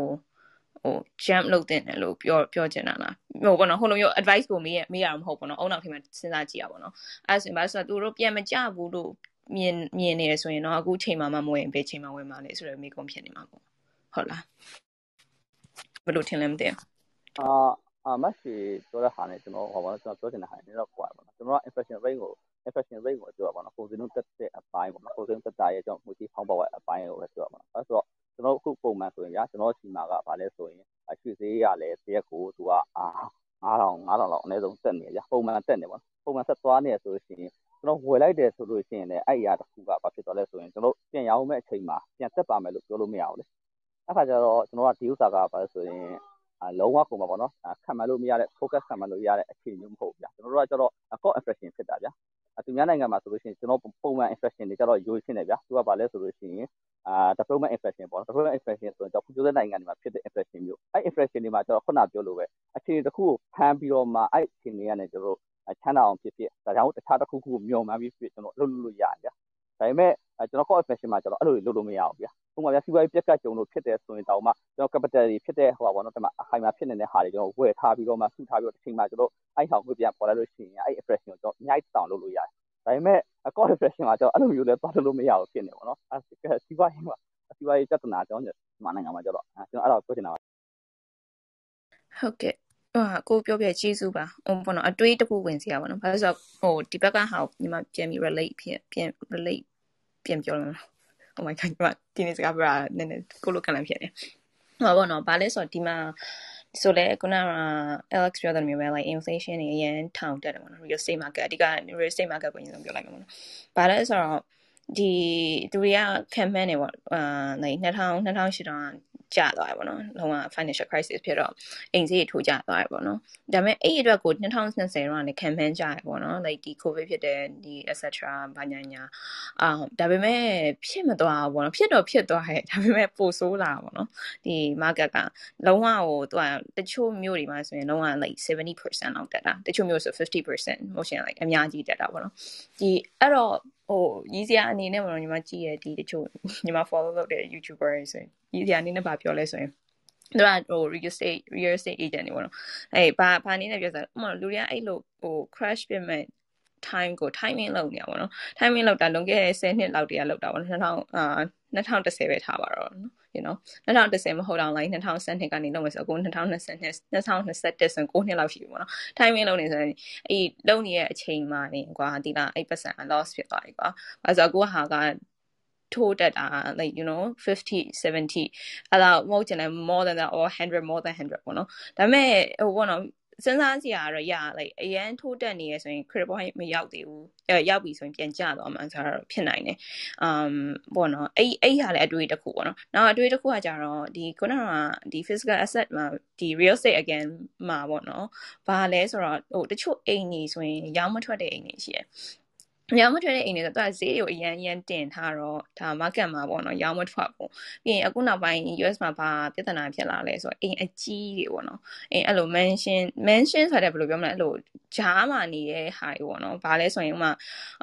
[SPEAKER 3] ဟို jump လုပ်တင်တယ်လို့ပြောပြောချင်တာလားဟိုဘောနော်ဟိုလိုမျိုး advice ကိုမေးရမေးရမှာမဟုတ်ဘောနော်အုံနောက်ထိမှစဉ်းစားကြည့်ရပါတော့အဲ့ဆိုရင်ဘာလို့ဆိုတော့သူတို့ပြန်မကြဘူးလို့မြင်မြင်နေရဆိုရင်တော့အခုချိန်မှမမဝင်ဘယ်ချိန်မှဝင်မှာလဲဆိုတော့မိကုံဖြစ်နေမှာပေါ့ဟုတ်လားဘယ်လိုထင်လဲမသိဘူး
[SPEAKER 2] အာအာမရှိပြောတဲ့ဟာနဲ့ကျွန်တော်ဟောပါတော့ကျွန်တော်ပြောချင်တဲ့ဟာနဲ့တော့ကွာပါတော့ကျွန်တော်က infection rate ကို infection rate ကိုပြောပါတော့ပုံစံလုံးတက်တဲ့အပိုင်းပေါ့နော်ပုံစံတက်တာရဲ့ကျွန်တော်မူတီဖောင်းပေါက်အပိုင်းကိုပဲပြောပါတော့အဲဆိုတော့ကျွန်တော်အခုပုံမှန်ဆိုရင်ညာကျွန်တော်စီမာကဗာလဲဆိုရင်အရွှေဈေးရလဲတရက်ကိုသူကအာ9000 9000လောက်အနည်းဆုံးတက်နေရပုံမှန်တက်နေပေါ့ပုံမှန်ဆက်သွားနေဆိုလို့ရှိရင်ကျွန်တော်ဝယ်လိုက်တယ်ဆိုလို့ရှိရင်လည်းအဲ့အရာတစ်ခုကဘာဖြစ်သွားလဲဆိုရင်ကျွန်တော်ပြန်ရောင်းမဲ့အချိန်မှာပြန်တက်ပါမယ်လို့ပြောလို့မရဘူးလေအဲ့ခါကျတော့ကျွန်တော်ကဒီဥစ္စာကဘာလဲဆိုရင်အလုံးဝကုန်ပါပေါ့နော်ခံမှန်းလို့မရတဲ့ focus ခံမှန်းလို့ရတဲ့အခြေအနေမျိုးမဟုတ်ဘူးဗျာကျွန်တော်တို့ကကျတော့ core infection ဖြစ်တာဗျာ သူများနိုင်ငံမှာဆိုလို့ရှိရင်ကျွန်တော်ပုံမှန် infection တွေကျတော့ရိုးရှင်းတယ်ဗျာသူကဘာလဲဆိုလို့ရှိရင်အာ development infection ပေါ့ development infection ဆိုတော့ဖွံ့ဖြိုးတဲ့နိုင်ငံတွေမှာဖြစ်တဲ့ infection မျိုးအဲ့ infection တွေမှာကျတော့ခုနပြောလို့ပဲအခြေအနေတစ်ခုကိုဖမ်းပြီးတော့မှအဲ့အခြေအနေကနေကျွန်တော်တို့ချမ်းသာအောင်ဖြစ်ဖြစ်ဒါကြောင့်တခြားတစ်ခုခုကိုမျှော်မှန်းပြီးဖြစ်ကျွန်တော်လုပ်လို့ရတယ်ဗျာဒါပေမဲ့ကျွန်တော် core infection မှာကျွန်တော်အဲ့လိုလုပ်လို့မရဘူးဗျာ ဥပမာဗျာစီးပွားရေးပြက်ကတ်ကြုံလို့ဖြစ်တဲ့ဆိုရင်တောင်မှကျွန်တော် capital တွေဖြစ်တဲ့ဟိုပါဘောနော်ဒီမှာအခိုင်မှာဖြစ်နေတဲ့ဟာတွေကျွန်တော်ဝယ်ထားပြီးတော့မှစုထားပြီးတော့တစ်ချိန်မှာကျွန်တော်အဲ့ဟာကိုပြန်ပေါ်လာလို့ရှိရင်အဲ့ infection ကိုကျွန်တော်အများကြီးတောင်းလုပ်လို့ရတယ်ဒါပေမဲ့ core infection မှာကျွန်တော်အဲ့လိုမျိုးလည်းသွားလို့မရဘူးဖြစ်နေပါတော့အဲ့စီးပွားရေးမှာစီးပွားရေးပြဿနာကျွန်တော်မြန်မာနိုင်ငံမှာကျတော့ကျွန်တော်အဲ့ဒါကိုပြောချင်တာပါ
[SPEAKER 3] ဟုတ်ကဲ့ဟာကိုပြောပြကျေးဇူးပါဟိုဘောနော်အတွေးတစ်ခုဝင်စီရပါနော်ဘာလို့ဆိုတော့ဟိုဒီဘက်ကဟာညီမပြန်ပြီး relate ဖြစ်ပြန် relate ပြန်ပြောလို့ Oh my god ညီမဒီနေ့စကားပြောတာနည်းနည်းကိုလိုကန်လန်ဖြစ်နေဟောဘောနော်ဘာလဲဆိုတော့ဒီမှာဆိုလဲခုနက Alex ပြောတဲ့မျိုးပဲ like inflation တွေအရင်ထောင်တက်တယ်ပေါ့နော် real estate market အဓိက real estate market ကိုအရင်ဆုံးပြောလိုက်မှာပေါ့နော်ဘာလဲဆိုတော့ ဒီသူတွေက campaign တွေပေါ့အာ like 2000 2008တောင်ကျသွားတယ်ပေါ့နော်လုံးဝ financial crisis ဖြစ်တော့အိမ်ဈေးထိုးကျသွားတယ်ပေါ့နော်ဒါပေမဲ့အဲ့ဒီအတွက်ကို2020တော့လည်း campaign ကြရပေါ့နော် like ဒီ covid ဖြစ်တဲ့ဒီ etc ဘာညာညာအာဒါပေမဲ့ဖြစ်မသွားဘူးပေါ့နော်ဖြစ်တော့ဖြစ်သွားရဲ့ဒါပေမဲ့ပိုဆိုးလာပေါ့နော်ဒီ market ကလုံးဝဟိုသူကတချို့မျိုးတွေမှာဆိုရင်လုံးဝ like 70%လောက်တက်တာတချို့မျိုးဆို50% motion like အများကြီးတက်တာပေါ့နော်ဒီအဲ့တော့ ဟိုရီးစရာအနေနဲ့ပေါ့နော်ညီမကြည့်ရဒီတချို့ညီမ follow လုပ်တဲ့ YouTuber တွေဆိုရင်ရီးစရာအနေနဲ့ဗာပြောလဲဆိုရင်သူကဟို real estate real estate agent တွေပေါ့နော်အဲဘာဘာအနေနဲ့ပြောစားဥပမာလူတွေကအဲ့လိုဟို crash ပြမဲ့ time ကို timing လောက်နေရပါတော့ timing လောက်တာလွန်ခဲ့တဲ့10နှစ်လောက်တည်းကလောက်တာပေါ့2000အာ2010ပဲထားပါတော့နော် you know 2010မဟုတ်တော့ like 2012ကနေလောက်မယ်ဆိုအခု2020 2021ဆို9နှစ်လောက်ရှိပြီပေါ့နော် timing လောက်နေဆိုရင်အဲ့လုံနေရဲ့အချိန်မှာနေကွာဒီလားအဲ့ပတ်စံ loss ဖြစ်သွားပြီကွာအဲဆိုအခုဟာကထိုးတက်တာ like you know 50 70အဲ့တော့မဟုတ်ချင်တယ် more than that or 100 more than 100ပေါ့နော်ဒါပေမဲ့ဟိုဘောနော် စဉ်းစားစရာကတော့ရ like အရန်ထိုးတက်နေရဆိုရင် credit point မရောက်သေးဘူးအဲရောက်ပြီဆိုရင်ပြန်ကျသွားမှာဆိုတော့ဖြစ်နိုင်တယ် um ပေါ့နော်အဲ့အဲ့ဟာလည်းအတွေ့တစ်ခုပေါ့နော်နောက်အတွေ့တစ်ခုကကြတော့ဒီခုနကဒီ physical asset မှာဒီ real estate again မှာပေါ့နော်ဘာလဲဆိုတော့ဟိုတချို့အိမ်ကြီးဆိုရင်ရောင်းမထွက်တဲ့အိမ်တွေရှိတယ် ရောင်းမထွက်တဲ့အိမ်တွေကသူကဈေးကိုအရန်အရန်တင်ထားတော့ဒါ market မှာပေါ့နော်ရောင်းမထွက်ဘူးပြီးရင်အခုနောက်ပိုင်း US မှာဘာပြဿနာဖြစ်လာလဲဆိုတော့အိမ်အကြီးတွေပေါ့နော်အိမ်အဲ့လို mansion mansion ဆိုတဲ့ဘယ်လိုပြောမလဲအဲ့လိုဂျားမှာနေတဲ့ဟာတွေပေါ့နော်ဘာလဲဆိုရင်ဥမာ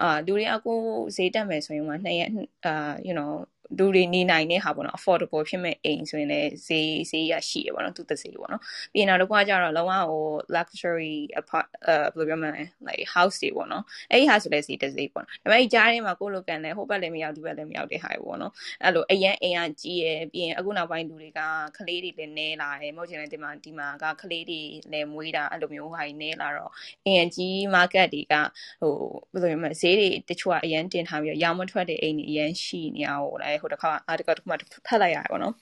[SPEAKER 3] အာလူတွေအခုဈေးတက်မယ်ဆိုရင်ဥမာနှစ်ရက်အာ you know လူတွေနေနိုင်တဲ့ဟာပေါ့နော် affordable ဖြစ်မဲ့အိမ်ဆိုရင်လည်းဈေးဈေးရရှိရပေါ့နော်သူတစ်ဈေးပေါ့နော်ပြီးရင်နောက်တစ်ခုကကျတော့လုံးဝဟို luxury apart အဲဘယ်လိုပြောမလဲ like house တွေပေါ့နော်အဲ့ဒီဟာဆိုလည်းဈေးတစ်ဈေးပေါ့နော်ဒါပေမဲ့အဲ့ကြားထဲမှာကိုလိုကန်လည်းဟိုဘက်လည်းမရောက်ဒီဘက်လည်းမရောက်တဲ့ဟာပေါ့နော်အဲ့လိုအရန်အိမ်ကကြီးရယ်ပြီးရင်အခုနောက်ပိုင်းလူတွေကကလေးတွေလည်းနဲလာတယ်မဟုတ်ချင်လည်းဒီမှာဒီမှာကကလေးတွေလည်းမွေးတာအဲ့လိုမျိုးဟာကြီးနဲလာတော့အိမ်ကြီး market တွေကဟိုဘယ်လိုပြောမလဲဈေးတွေတချို့ကအရန်တင်ထားပြီးတော့ရောင်းမထွက်တဲ့အိမ်တွေအရန်ရှိနေအောင်လည်းဟိုတစ်ခါအားတစ်ခါတစ်ခါဖတ်လိုက်ရတယ်ပေါ့နော်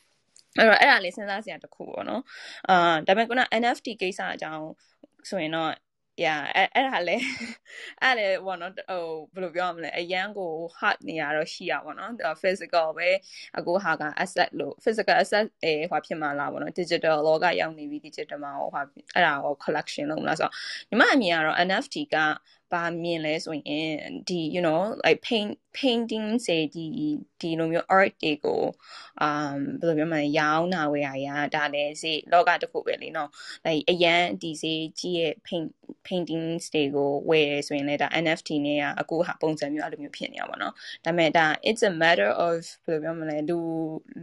[SPEAKER 3] အဲ့တော့အဲ့ဒါလေးစဉ်းစားစရာတစ်ခုပေါ့နော်အာဒါပေမဲ့ခုန NFT ကိစ္စအကြောင်းဆိုရင်တော့ yeah အဲ့အဲ့ဒါလဲအဲ့လေဘောနော်ဟိုဘယ်လိုပြောရမလဲအရန်ကို hard နေရတော့ရှိရပါတော့ physical ပဲအခုဟာက asset လို့ physical asset အဲဟိုဖြစ်မှာလားပေါ့နော် digital လောကရောက်နေပြီ digital မှာဟိုဟာအဲ့ဒါကို collection လုပ်မလားဆိုတော့ညီမအမြင်ကတော့ NFT ကဘာမြင်လဲဆိုရင်ဒီ you know like paint painting စေဒီဒီလိုမျိုး art တွေကို um ဘယ်လိုပြောမလဲရောင်းတာဝယ်ရရဒါလည်းစေလောကတစ်ခုပဲလေနော် like အရန်ဒီစေကြီးရဲ့ paint paintings တွေကိုဝယ်ရဆိုရင်လည်းဒါ NFT နဲ့ကအခုဟာပုံစံမျိုးအဲ့လိုမျိုးဖြစ်နေရပါတော့ဒါပေမဲ့ဒါ it's a matter of ဘယ်လိုပြောမလဲလူ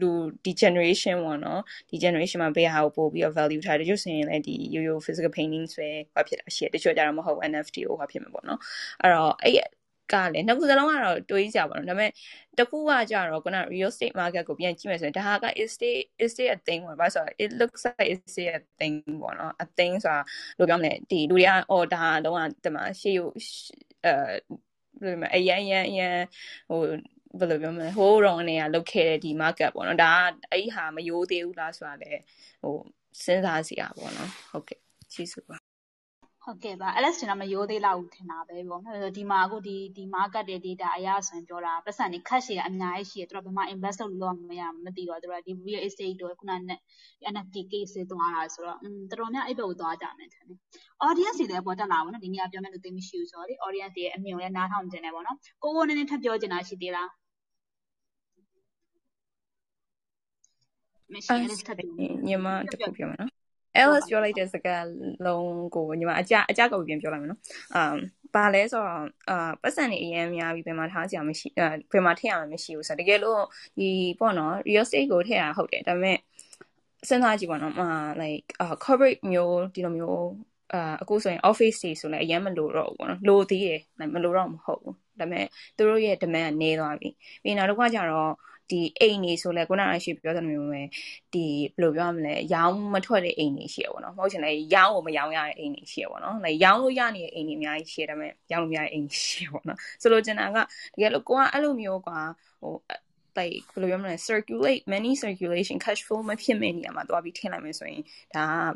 [SPEAKER 3] လူဒီ generation ပေါ့နော်ဒီ generation မှာဘယ်ဟာကိုပို့ပြီး value ထားတယ်ကျဆိုရင်လည်းဒီ yo yo physical paintings ပဲဘာဖြစ်တာရှိတယ်တချို့ကြတော့မဟုတ် NFT ကိုဘာဖြစ်မှာပေါ့နော်အဲ့တော့အဲ့ ကလည်းနှစ်ခုစလုံးကတော့တွေးကြပါတော့ဒါပေမဲ့တခုကကြတော့ခုန real estate market ကိုပြန်ကြည့်မယ်ဆိုရင်ဒါက estate estate a thing ပေါ့ဘာဆို it looks like estate a thing ပေါ့နော် a thing ဆိုတာဘယ်လိုပြောမလဲဒီလူတွေကအော်ဒါတော့ဒီမှာရှေ့ကိုအဲဘယ်လိုမလဲအရန်ရန်ရန်ဟိုဘယ်လိုပြောမလဲဟိုးရောင်းနေရလုတ်ခဲ့တဲ့ဒီ market ပေါ့နော်ဒါကအဲ့ဟာမယိုးသေးဘူးလားဆိုတာလည်းဟိုစဉ်းစားစရာပေါ့နော်ဟုတ်ကဲ့ကျေးဇူးပါ
[SPEAKER 1] ဟုတ်ကဲ့ပါ LS ကျွန်တော်မရိုးသေးလောက်ထင်တာပဲပေါ့နော်ဒီမှာအခုဒီဒီ market တွေ data အရဆိုရင်ပြောတာပတ်စံတွေခက်ရှည်အများကြီးရှိတယ်သူတို့ဘယ်မှာ invest လုပ်လို့မရမသိတော့သူတို့ဒီ real estate တို့ခုနက NFT case တွေသွားတာဆိုတော့อืมတော်တော်များအဲ့ဘက်ကိုသွားကြမယ်ထင်တယ် audience တွေလည်းပေါ်တက်လာပါတော့ဒီနေ့ကပြောမယ်လို့သိမရှိဘူးဆိုတော့လေ audience တွေရဲ့အမြင်လည်းနားထောင်ကြတယ်ပေါ့နော်ကိုကိုနည်းနည်းထပ်ပြောချင်တာရှိသေးလား
[SPEAKER 3] မရှိ LS ထပ်ပြောညီမတခုပြောမယ်နော် Alice ပြောလိုက်တဲ့စကားလုံးကိုညီမအကြအကြကောက်ပြန်ပြောလိုက်မယ်နော်။ um ဘာလဲဆိုတော့အာပတ်စံနေအရင်များပြီးဘယ်မှာထားစရာမရှိအဲဘယ်မှာထည့်ရမှာမရှိဘူးဆိုတော့တကယ်လို့ဒီပေါ့နော် real estate ကိုထည့်ရဟုတ်တယ်ဒါပေမဲ့စဉ်းစားကြည့်ပေါ့နော်အာ like uh corporate မျိုးဒီလိုမျိုးအာအခုဆိုရင် office တွေဆိုလည်းအရင်မလိုတော့ဘူးပေါ့နော်လိုသေးတယ်မလိုတော့မဟုတ်ဘူးဒါပေမဲ့သူတို့ရဲ့ demand ကနေသွားပြီပြီးနောက်တစ်ခါကျတော့ ဒီအိမ်နေဆိုလဲခုနကရှိပြောတဲ့မျိုးပဲဒီဘယ်လိုပြောရမလဲရောင်းမထွက်တဲ့အိမ်တွေရှိရပေါ့နော်မဟုတ်ချင်လဲရောင်းကိုမရောင်းရတဲ့အိမ်တွေရှိရပေါ့နော် like ရောင်းလို့ရနေတဲ့အိမ်တွေအများကြီးရှိရဒါပေမဲ့ရောင်းလို့မရတဲ့အိမ်ရှိရပေါ့နော်ဆိုလိုချင်တာကတကယ်လို့ကိုကအဲ့လိုမျိုးကွာဟို like ဘယ်လိုပြောမလဲ circulate many circulation cash flow မဖြစ်မဲ့နေရာမှာသွားပြီးထည့်လိုက်မယ်ဆိုရင်ဒါက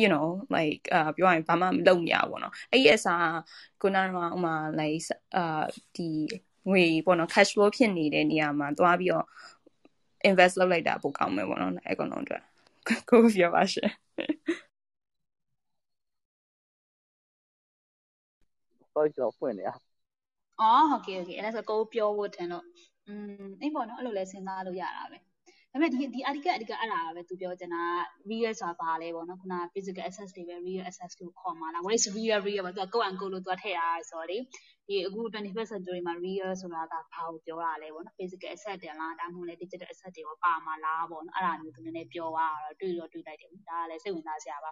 [SPEAKER 3] you know like အာပြောရရင်ဘာမှမလုပ်ရဘူးပေါ့နော်အဲ့ဒီအစားခုနကဥမာ like အာဒီ ငွေပေါ့နော် cash flow ဖြစ်နေတဲ့နေရာမှာသွားပြီးတော့ invest လုပ်လိုက်တာပိုကောင်းမယ်ပေါ့နော်အဲကောင်လုံးအတွက်ကိုပြောပါရှင်
[SPEAKER 2] တော့ကျွန်တော်ဖွင့်နေရ
[SPEAKER 1] အော်ဟုတ်ကဲ့ဟုတ်ကဲ့အဲ့ဒါဆိုကိုပြောဖို့တင်လို့อืมအေးပေါ့နော်အဲ့လိုလဲစဉ်းစားလို့ရတာပဲ ဒါပေမဲ့ဒီဒီအဓိကအဓိကအဲ့ဒါပဲသူပြောချင်တာ real ဆိုတာဘာလဲပေါ့နော်ခုန physical access တွေပဲ real access ကိုခေါ်မှာလား what is real real ပေါ့သူက go and go လို့သူကထည့်ထားဆိုတော့လေဒီအခု 21st century မှာ real ဆိုတာကဘာကိုပြောတာလဲပေါ့နော် physical asset တင်လားဒါမှမဟုတ်လေ digital asset တွေရောပါမှာလားပေါ့နော်အဲ့ဒါမျိုးသူနည်းနည်းပြောသွားတာတော့တွေ့တော့တွေ့လိုက်တယ်ဒါကလည်းစိတ်ဝင်စားစရာပါ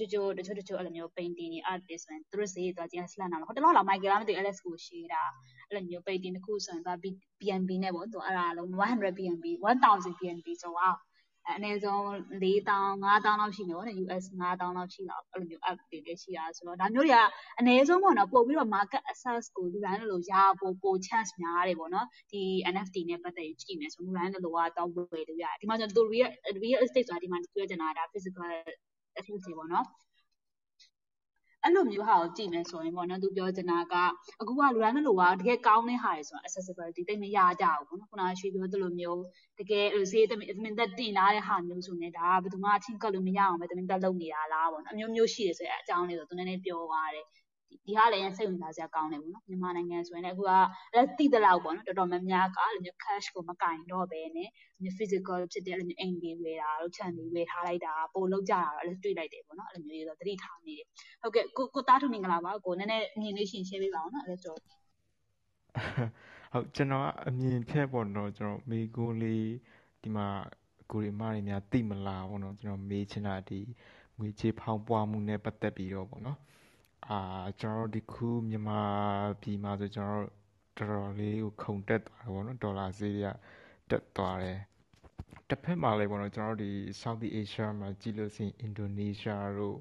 [SPEAKER 1] တချို့တချို့တချို့အဲ့လိုမျိုး painting တွေ art တွေဆိုရင်သူတို့ဈေးသွားချင်းလှမ်းတာဟိုတလောလောက် Michael လားမသိ Alex ကိုရှေးတာအဲ့လိုမျိုး painting တစ်ခုဆိုရင်သူ BNB နဲ့ပေါ့သူအဲ့ဒါလုံး100 BNB 1000 BNB ဆိုတော့အနည်းဆုံး4000 5000လောက်ရှိနေပေါ့နော် US 5000လောက်ရှိတော့အဲ့လိုမျိုး app တွေလည်းရှိတာဆိုတော့ဒါမျိုးတွေကအနည်းဆုံးပေါ့နော်ပို့ပြီးတော့ market access ကိုလူတိုင်းလိုရပို့ပို chance များတယ်ပေါ့နော်ဒီ NFT နဲ့ပတ်သက်ပြီးကြည့်မယ်ဆိုလူတိုင်းလိုကတော့ဝယ်လို့ရတယ်ဒီမှာကျွန်တော် real real estate ဆိုတာဒီမှာပြောချင်တာဒါ physical access တွေပေါ့နော်အဲ့လိုမျိုးဟာကိုကြည့်မယ်ဆိုရင်ပေါ့နော်သူပြောချင်တာကအခုကလူတိုင်းလိုကတကယ်ကောင်းတဲ့ဟာတွေဆိုတာ accessibility တိတ်မရကြဘူးပေါ့နော်ခုနကရွှေပြောသလိုမျိုးတကယ်ဈေးသမင်သက်တင်လာတဲ့ဟာမျိုးဆိုနေဒါကဘယ်သူမှချင်းကပ်လို့မရအောင်ပဲသမင်သက်လုပ်နေတာလားပေါ့နော်အမျိုးမျိုးရှိတယ်ဆိုတဲ့အကြောင်းလေးဆိုသူနည်းနည်းပြောသွားတယ် ဒီဟာလည်းစိတ်ဝင်စားစရာကောင်းတယ်ပေါ့နော်မြန်မာနိုင်ငံဆိုရင်လည်းအခုကလည်းသိသလောက်ပေါ့နော်တော်တော်များများကအဲ့လိုမျိုး cash ကိုမကင်တော့ဘဲနဲ့မျိုး physical ဖြစ်တဲ့အဲ့လိုမျိုးအိမ်တွေဝယ်တာတို့ခြံတွေဝယ်ထားလိုက်တာပို့လောက်ကြတာတော့အဲ့လိုတွေ့လိုက်တယ်ပေါ့နော်အဲ့လိုမျိုးတွေတော့သတိထားမိတယ်ဟုတ်ကဲ့ကိုကိုသားထုမင်္ဂလာပါကိုနည်းနည်းမြင်လေးရှင် share ပေးပါအောင်နော်အဲ့ဒါဆို
[SPEAKER 4] ဟုတ်ကျွန်တော်ကအမြင်ဖြတ်ပေါ့နော်ကျွန်တော်မိကိုလေးဒီမှာကိုရီမတွေများတိမလားပေါ့နော်ကျွန်တော်မေးချင်တာဒီငွေကြေးဖောင်းပွားမှုနဲ့ပတ်သက်ပြီးတော့ပေါ့နော် အာကျွန်တော်တို့ဒီခုမြန်မာပြည်မှာဆိုကျွန်တော်တို့တော်တော်လေးကိုခုန်တက်သွားတယ်ပေါ့နော်ဒေါ်လာဈေးတွေကတက်သွားတယ်တစ်ဖက်မှာလည်းပေါ့နော်ကျွန်တော်တို့ဒီ Southeast Asia မှာကြည့်လို့ရှိရင် Indonesia တို့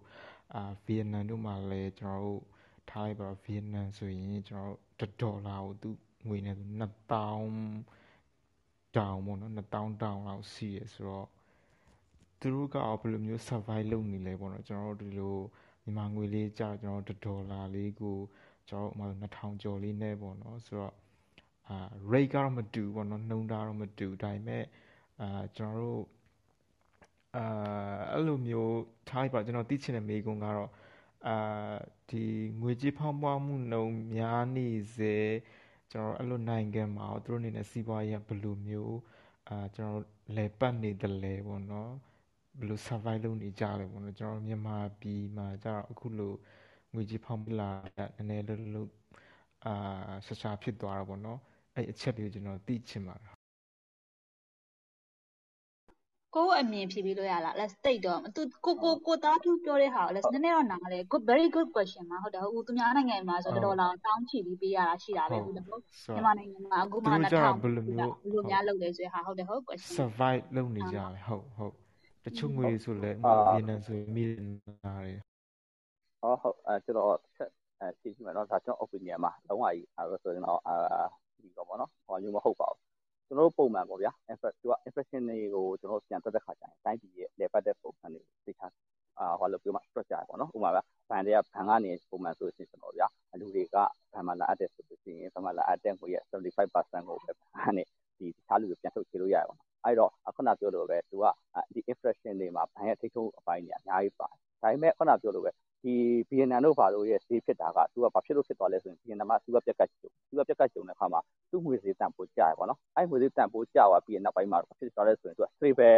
[SPEAKER 4] အာဗီယက်နမ်တို့မှာလည်းကျွန်တော်တို့ထားလိုက်ပါဗီယက်နမ်ဆိုရင်ကျွန်တော်တို့ဒေါ်လာကိုသူငွေနဲ့ဆို2000တောင်ပေါ့နော်2000တောင်လောက်ရှိရဆိုတော့သူတို့ကဘယ်လိုမျိုး survive လုပ်နေလဲပေါ့နော်ကျွန်တော်တို့ဒီလို မြန်မာငွေလေးကြာကျွန်တော်ဒေါ်လာလေးကိုကျွန်တော်ဥမာ2000ကျော်လေးနဲ့ပေါ့နော်ဆိုတော့အာ rate ကတော့မတူပေါ့နော်နှုန်းတာတော့မတူဒါပေမဲ့အာကျွန်တော်တို့အာအဲ့လိုမျိုးထားပါကျွန်တော်သိချင်တဲ့မေးခွန်းကတော့အာဒီငွေကြေးဖောင်းပွားမှုနှုန်းများနေစေကျွန်တော်အဲ့လိုနိုင်ငံမှာသူတို့အနေနဲ့စီးပွားရေးဘယ်လိုမျိုးအာကျွန်တော်လဲပတ်နေတယ်လဲပေါ့နော် ဘယ်လို survive လုပ်နေကြလဲပေါ့နော်ကျွန်တော်မြန်မာပြည်မှာကျတော့အခုလိုငွေကြေးဖောင်းပလာနည်းနည်းလို့လို့အာဆဆာဖြစ်သွားတာပေါ့နော်အဲ့အချက်တွေကိုကျွန်တော်သိချင်ပါတယ်
[SPEAKER 1] ကိုယ့်အမြင်ဖြေပေးလို့ရလား let's take တော့သူကိုကိုကိုသားသူပြောတဲ့ဟာကို let's နည်းနည်းတော့နားလဲ good very good question မှာဟုတ်တယ်ဟုတ်သူများနိုင်ငံမှာဆိုတော်တော်လာတောင်းချီပြီးပေးရတာရှိတာပဲဟုတ်တယ်ဟုတ်မြန်မာနိုင်ငံမှာအခုမှ2000ဘယ်လိုမျိုးဘယ်လိုများလုပ်လဲဆိုရဟာဟုတ်တယ်ဟုတ် question
[SPEAKER 4] survive လုပ်နေကြတယ်ဟုတ်ဟုတ် တချို့ငွေဆိုလဲဗီယက်နမ်ဆိုမီလီနာတွေ
[SPEAKER 2] ဟုတ်ဟုတ်အဲကျွန်တော်ဆက်အဲဖြည့်ကြည့်မယ်နော်ဒါကျွန်တော် opinion မှာလုံးဝကြီးအဲဆိုရင်တော့အာဒီတော့ပေါ့နော်ဟောမျိုးမဟုတ်ပါဘူးကျွန်တော်တို့ပုံမှန်ပေါ့ဗျာသူက infection တွေကိုကျွန်တော်ပြန်တက်တဲ့ခါကျရင်တိုင်းပြည်ရဲ့လေပတ်တဲ့ပုံစံတွေသိချာအာဟောလို့ပြောမှ structure ပေါ့နော်ဥပမာဗျဘန်တွေကဘန်ကနေပုံမှန်ဆိုရှင်ကျွန်တော်ဗျာလူတွေကဘန်မှာလာအပ်တဲ့ဆိုလို့ရှိရင်ဘန်မှာလာအပ်တဲ့ကိုရဲ့75%ကိုပဲဘန်နဲ့ဒီတခြားလူတွေပြန်ထုတ်ချေလို့ရတယ်ပေါ့နော် အဲ့တော့ခုနပြောလို့ပဲသူကဒီ infection တွေမှာဘန်ရဲ့ထိထုံးအပိုင်းတွေအများကြီးပါတယ်ဒါပေမဲ့ခုနပြောလို့ပဲဒီဗီယက်နမ်တို့ဘာလို့ရဲ့ဈေးဖြစ်တာကသူကဘာဖြစ်လို့ဖြစ်သွားလဲဆိုရင်ဗီယက်နမ်မှာသူကပြက်ကတ်ကျုံသူကပြက်ကတ်ကျုံတဲ့အခါမှာသူ့ငွေဈေးတန်ဖိုးကျရပေါ့နော်အဲ့ငွေဈေးတန်ဖိုးကျသွားပြီးရင်နောက်ပိုင်းမှာဖြစ်သွားလဲဆိုရင်သူက stable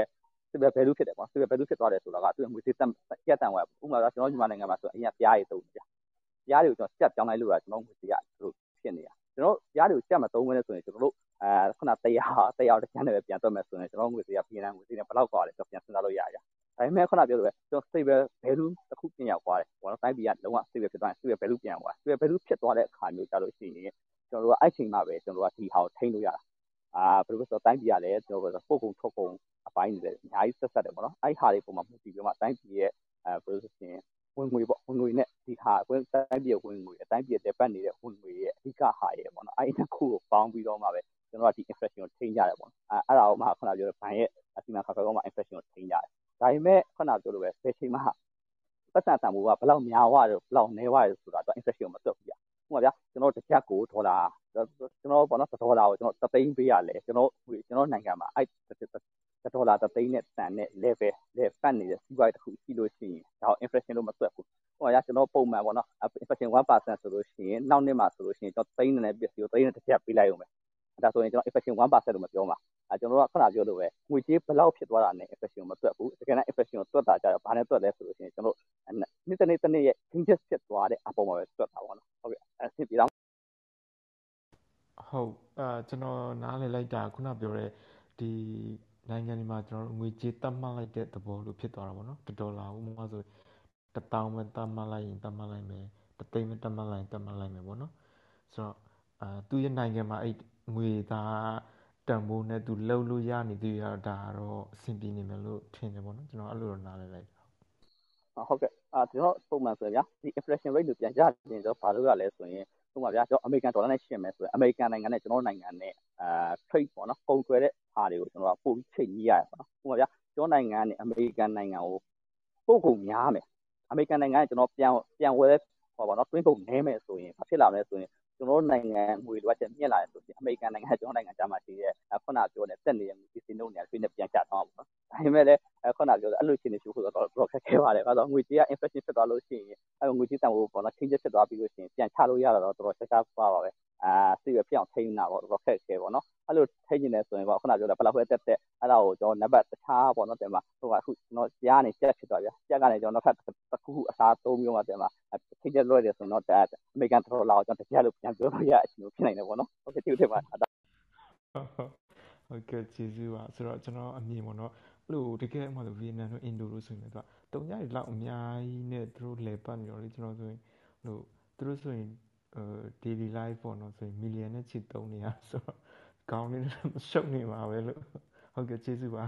[SPEAKER 2] stable value ဖြစ်တယ်ပေါ့ stable value ဖြစ်သွားတယ်ဆိုတာကသူ့ငွေဈေးတန်ကျက်တန်သွားဥပမာကျွန်တော်မြန်မာနိုင်ငံမှာဆိုအရင်ပြားရည်သုံးကြပြားတွေကိုကျွန်တော်ကျက်ပြောင်းလိုက်လို့တာကျွန်တော်ငွေဈေးကသူတို့ဖြစ်နေတာကျွန်တော်ပြားတွေကိုကျက်မသုံးဘဲနဲ့ဆိုရင်ကျွန်တော်တို့ အဲခုနတရားတရားတစ်ချမ်းနဲ့ပဲပြန်တော့မယ်ဆိုရင်ကျွန်တော်ငွေဈေးကဗီယက်နမ်ငွေဈေးနဲ့ဘယ်လောက်ကွာလဲကျွန်တော်ပြန်စဉ်းစားလို့ရရဒါပေမဲ့ခုနပြောလိုပဲကျွန်တော် stable value တစ်ခုပြန်ရောက်သွားတယ်ဘောနော်တိုင်းပြည်ကလုံးဝ stable ဖြစ်သွားရင် stable value ပြန်ရောက်သွား stable value ဖြစ်သွားတဲ့အခါမျိုးကြလို့ရှိရင်ကျွန်တော်တို့ကအဲ့ချိန်မှပဲကျွန်တော်တို့ကဒီဟာကိုထိန်းလို့ရတာအာဘယ်လိုလဲဆိုတော့တိုင်းပြည်ကလည်းကျွန်တော်တို့ပို့ကုန်ထုတ်ကုန်အပိုင်းတွေလည်းအများကြီးဆက်ဆက်တယ်ပေါ့နော်အဲ့ဟာတွေပုံမှာမူတည်ပြီးမှတိုင်းပြည်ရဲ့အဲဘယ်လိုဆိုရင်ဝင်ငွေပေါ့ဝင်ငွေနဲ့ဒီဟာဝင်တိုင်းပြည်ဝင်ငွေအတိုင်းပြည်တက်ပတ်နေတဲ့ဝင်ငွေရဲ့အဓိကဟာရဲ့ပေါ့နော်အဲ့ဒီတစ်ခုကိုပေါင်းပြီးတော့မှပဲ ကျွန်တော်တို့ကဒီ inflation ကိုထိန်းကြတယ်ပေါ့အဲအဲ့ဒါကိုမှခုနပြောတဲ့ဘဏ်ရဲ့အစီအမံခါခါကောမှ inflation ကိုထိန်းကြတယ်ဒါပေမဲ့ခုနပြောလိုပဲဘယ်ချိန်မှပတ်စံတန်ဖိုးကဘယ်လောက်များသွားတယ်ဘယ်လောက်နည်းသွားတယ်ဆိုတာတော့ inflation ကိုမတွက်ဘူးဗျဥပမာဗျာကျွန်တော်တစ်ချက်ကိုဒေါ်လာကျွန်တော်ပေါ့နော်ဒေါ်လာကိုကျွန်တော်သသိန်းပေးရလဲကျွန်တော်ကျွန်တော်နိုင်ငံမှာအဲ့ဒေါ်လာသသိန်းနဲ့တန်တဲ့ level လေပတ်နေတဲ့စီးပွားရေးတစ်ခုရှိလို့ရှိရင်ဒါ inflation လို့မတွက်ဘူးဟိုကကျွန်တော်ပုံမှန်ပေါ့နော် inflation 1%ဆိုလို့ရှိရင်နောက်နှစ်မှာဆိုလို့ရှိရင်ကျွန်တော်သိန်းနဲ့ပစ္စည်းကိုသိန်းနဲ့တစ်ချက်ပေးလိုက်အောင်ပဲ ဒါဆိုရင်ကျွန်တော် inflation 1%လို့မပြောပါအဲကျွန်တော်ကခုနပြောလို့ပဲငွေကြေးဘယ်လောက်ဖြစ်သွားတာနဲ့ inflation ကိုမတွက်ဘူးတကယ်တမ်း inflation ကိုတွက်တာကြတော့ဘာနဲ့တွက်လဲဆိုလို့ရှိရင်ကျွန်တော်နေ့တစ်နေ့တစ်နေ့ရဲ့ changes ဖြစ်သွားတဲ့အပေါ်မှာပဲတွက်တာပေါ့နော်ဟုတ်ကဲ့အဲဆင်ပြေတော့
[SPEAKER 4] ဟုတ်အဲကျွန်တော်နားလည်လိုက်တာခုနပြောတဲ့ဒီနိုင်ငံတွေမှာကျွန်တော်ငွေကြေးတတ်မှတ်လိုက်တဲ့သဘောလိုဖြစ်သွားတာပေါ့နော်ဒေါ်လာဥပမာဆိုတထောင်ပဲတတ်မှတ်လိုက်ရင်တတ်မှတ်လိုက်မယ်တသိန်းပဲတတ်မှတ်လိုက်ရင်တတ်မှတ်လိုက်မယ်ပေါ့နော်ဆိုတော့ အာသူ့ရဲ့နိုင်ငံမှာအဲ့ငွေသားတန်ဖိုးနဲ့သူလှုပ်လို့ရနေသေးရဒါတော့အဆင်ပြေနေမယ်လို့ထင်တယ်ပေါ့နော်ကျွန်တော်အဲ့လိုတော့နားလည်လိုက်
[SPEAKER 2] တာဟုတ်ကဲ့အာကျွန်တော်ပုံမှန်ဆိုရင်ဗျာဒီ inflation rate ကိုပြန်ကြရင်တော့ဘာလို့ရလဲဆိုရင်ဥပမာဗျာကျွန်တော်အမေရိကန်ဒေါ်လာနဲ့ရှင်းမယ်ဆိုရင်အမေရိကန်နိုင်ငံနဲ့ကျွန်တော်နိုင်ငံနဲ့အာ trade ပေါ့နော်ကုန်သွယ်တဲ့ဟာတွေကိုကျွန်တော်ကပို့ပြီးချိန်ကြီးရတယ်ပေါ့နော်ဥပမာဗျာကျွန်တော်နိုင်ငံနဲ့အမေရိကန်နိုင်ငံကိုပို့ကုန်များမယ်အမေရိကန်နိုင်ငံကကျွန်တော်ပြန်ပြန်ဝယ်ဟောပါတော့တွင်းကုန်နည်းမယ်ဆိုရင်ဘာဖြစ်လာမလဲဆိုရင် ကျွန်တော်တို့နိုင်ငံငွေလိုအပ်ချက်မြင့်လာတယ်ဆိုရင်အမေရိကန်နိုင်ငံကျွန်တော်နိုင်ငံကြားမှာရှိတဲ့ခုနပြောတဲ့တက်နေတဲ့ငွေစီနှုန်းတွေဖိနေပြန်ကျသွားမှာပေါ့နော်။ဒါပေမဲ့လည်းခုနပြောတဲ့အဲ့လိုအခြေအနေရှိဖို့တော့တော့ခက်ခဲပါတယ်။ဘာလို့ငွေကြေးက inflation ဖြစ်သွားလို့ရှိရင်အဲ့ငွေကြေးတန်ဖိုးပေါ့နော် change ဖြစ်သွားပြီးလို့ရှိရင်ပြန်ချလို့ရတာတော့တော်တော်ရှားရှားပါပါပဲ။အာစိတ်ရဖြစ်အောင်ထိန်းတာပေါ့တော်တော်ခက်ခဲပေါ့နော်။အဲ့လိုထိန်းနေတယ်ဆိုရင်ပေါ့ခုနပြောတဲ့ဘယ်လောက်ပဲတက်တက်အဲ့ဒါကိုကျွန်တော်နံပါတ်တခြားပေါ့နော်တင်မှာဟိုကအခုကျွန်တော်ကြားနေချက်ဖြစ်သွားဗျာ။ချက်ကနေကျွန်တော်နောက်ထပ်တစ်ခုခုအစားသုံးမျိုးမှတင်မှာ ထိန်းချက်လွှဲတယ်ဆိုတော့အမေရိကန်တော်တော်လာအောင်ကျွန်တော်တရားလို့ပြန်ပြောလို့ရအချိန်ဖြစ်နိုင်တယ်ပေါ့နော်ဟုတ်ကဲ့ဒီလိုထင်ပါဟုတ်
[SPEAKER 4] ဟုတ်ကဲ့ကျေးဇူးပါဆိုတော့ကျွန်တော်အမြင်ပေါ့နော်အဲ့လိုတကယ်မှဆိုဗီယက်နမ်တို့အင်ဒိုတို့ဆိုရင်တော့တုံညရီလောက်အများကြီးနဲ့သူတို့လဲပတ်နေတော့လေကျွန်တော်ဆိုရင်ဟိုသူတို့ဆိုရင်ဟို daily life ပေါ့နော်ဆိုရင်မီလီယံနဲ့ချစ်သုံးနေရဆိုတော့ကောင်းနေတယ်မရှုပ်နေပါပဲလို့ဟုတ်ကဲ့ကျေးဇူးပါ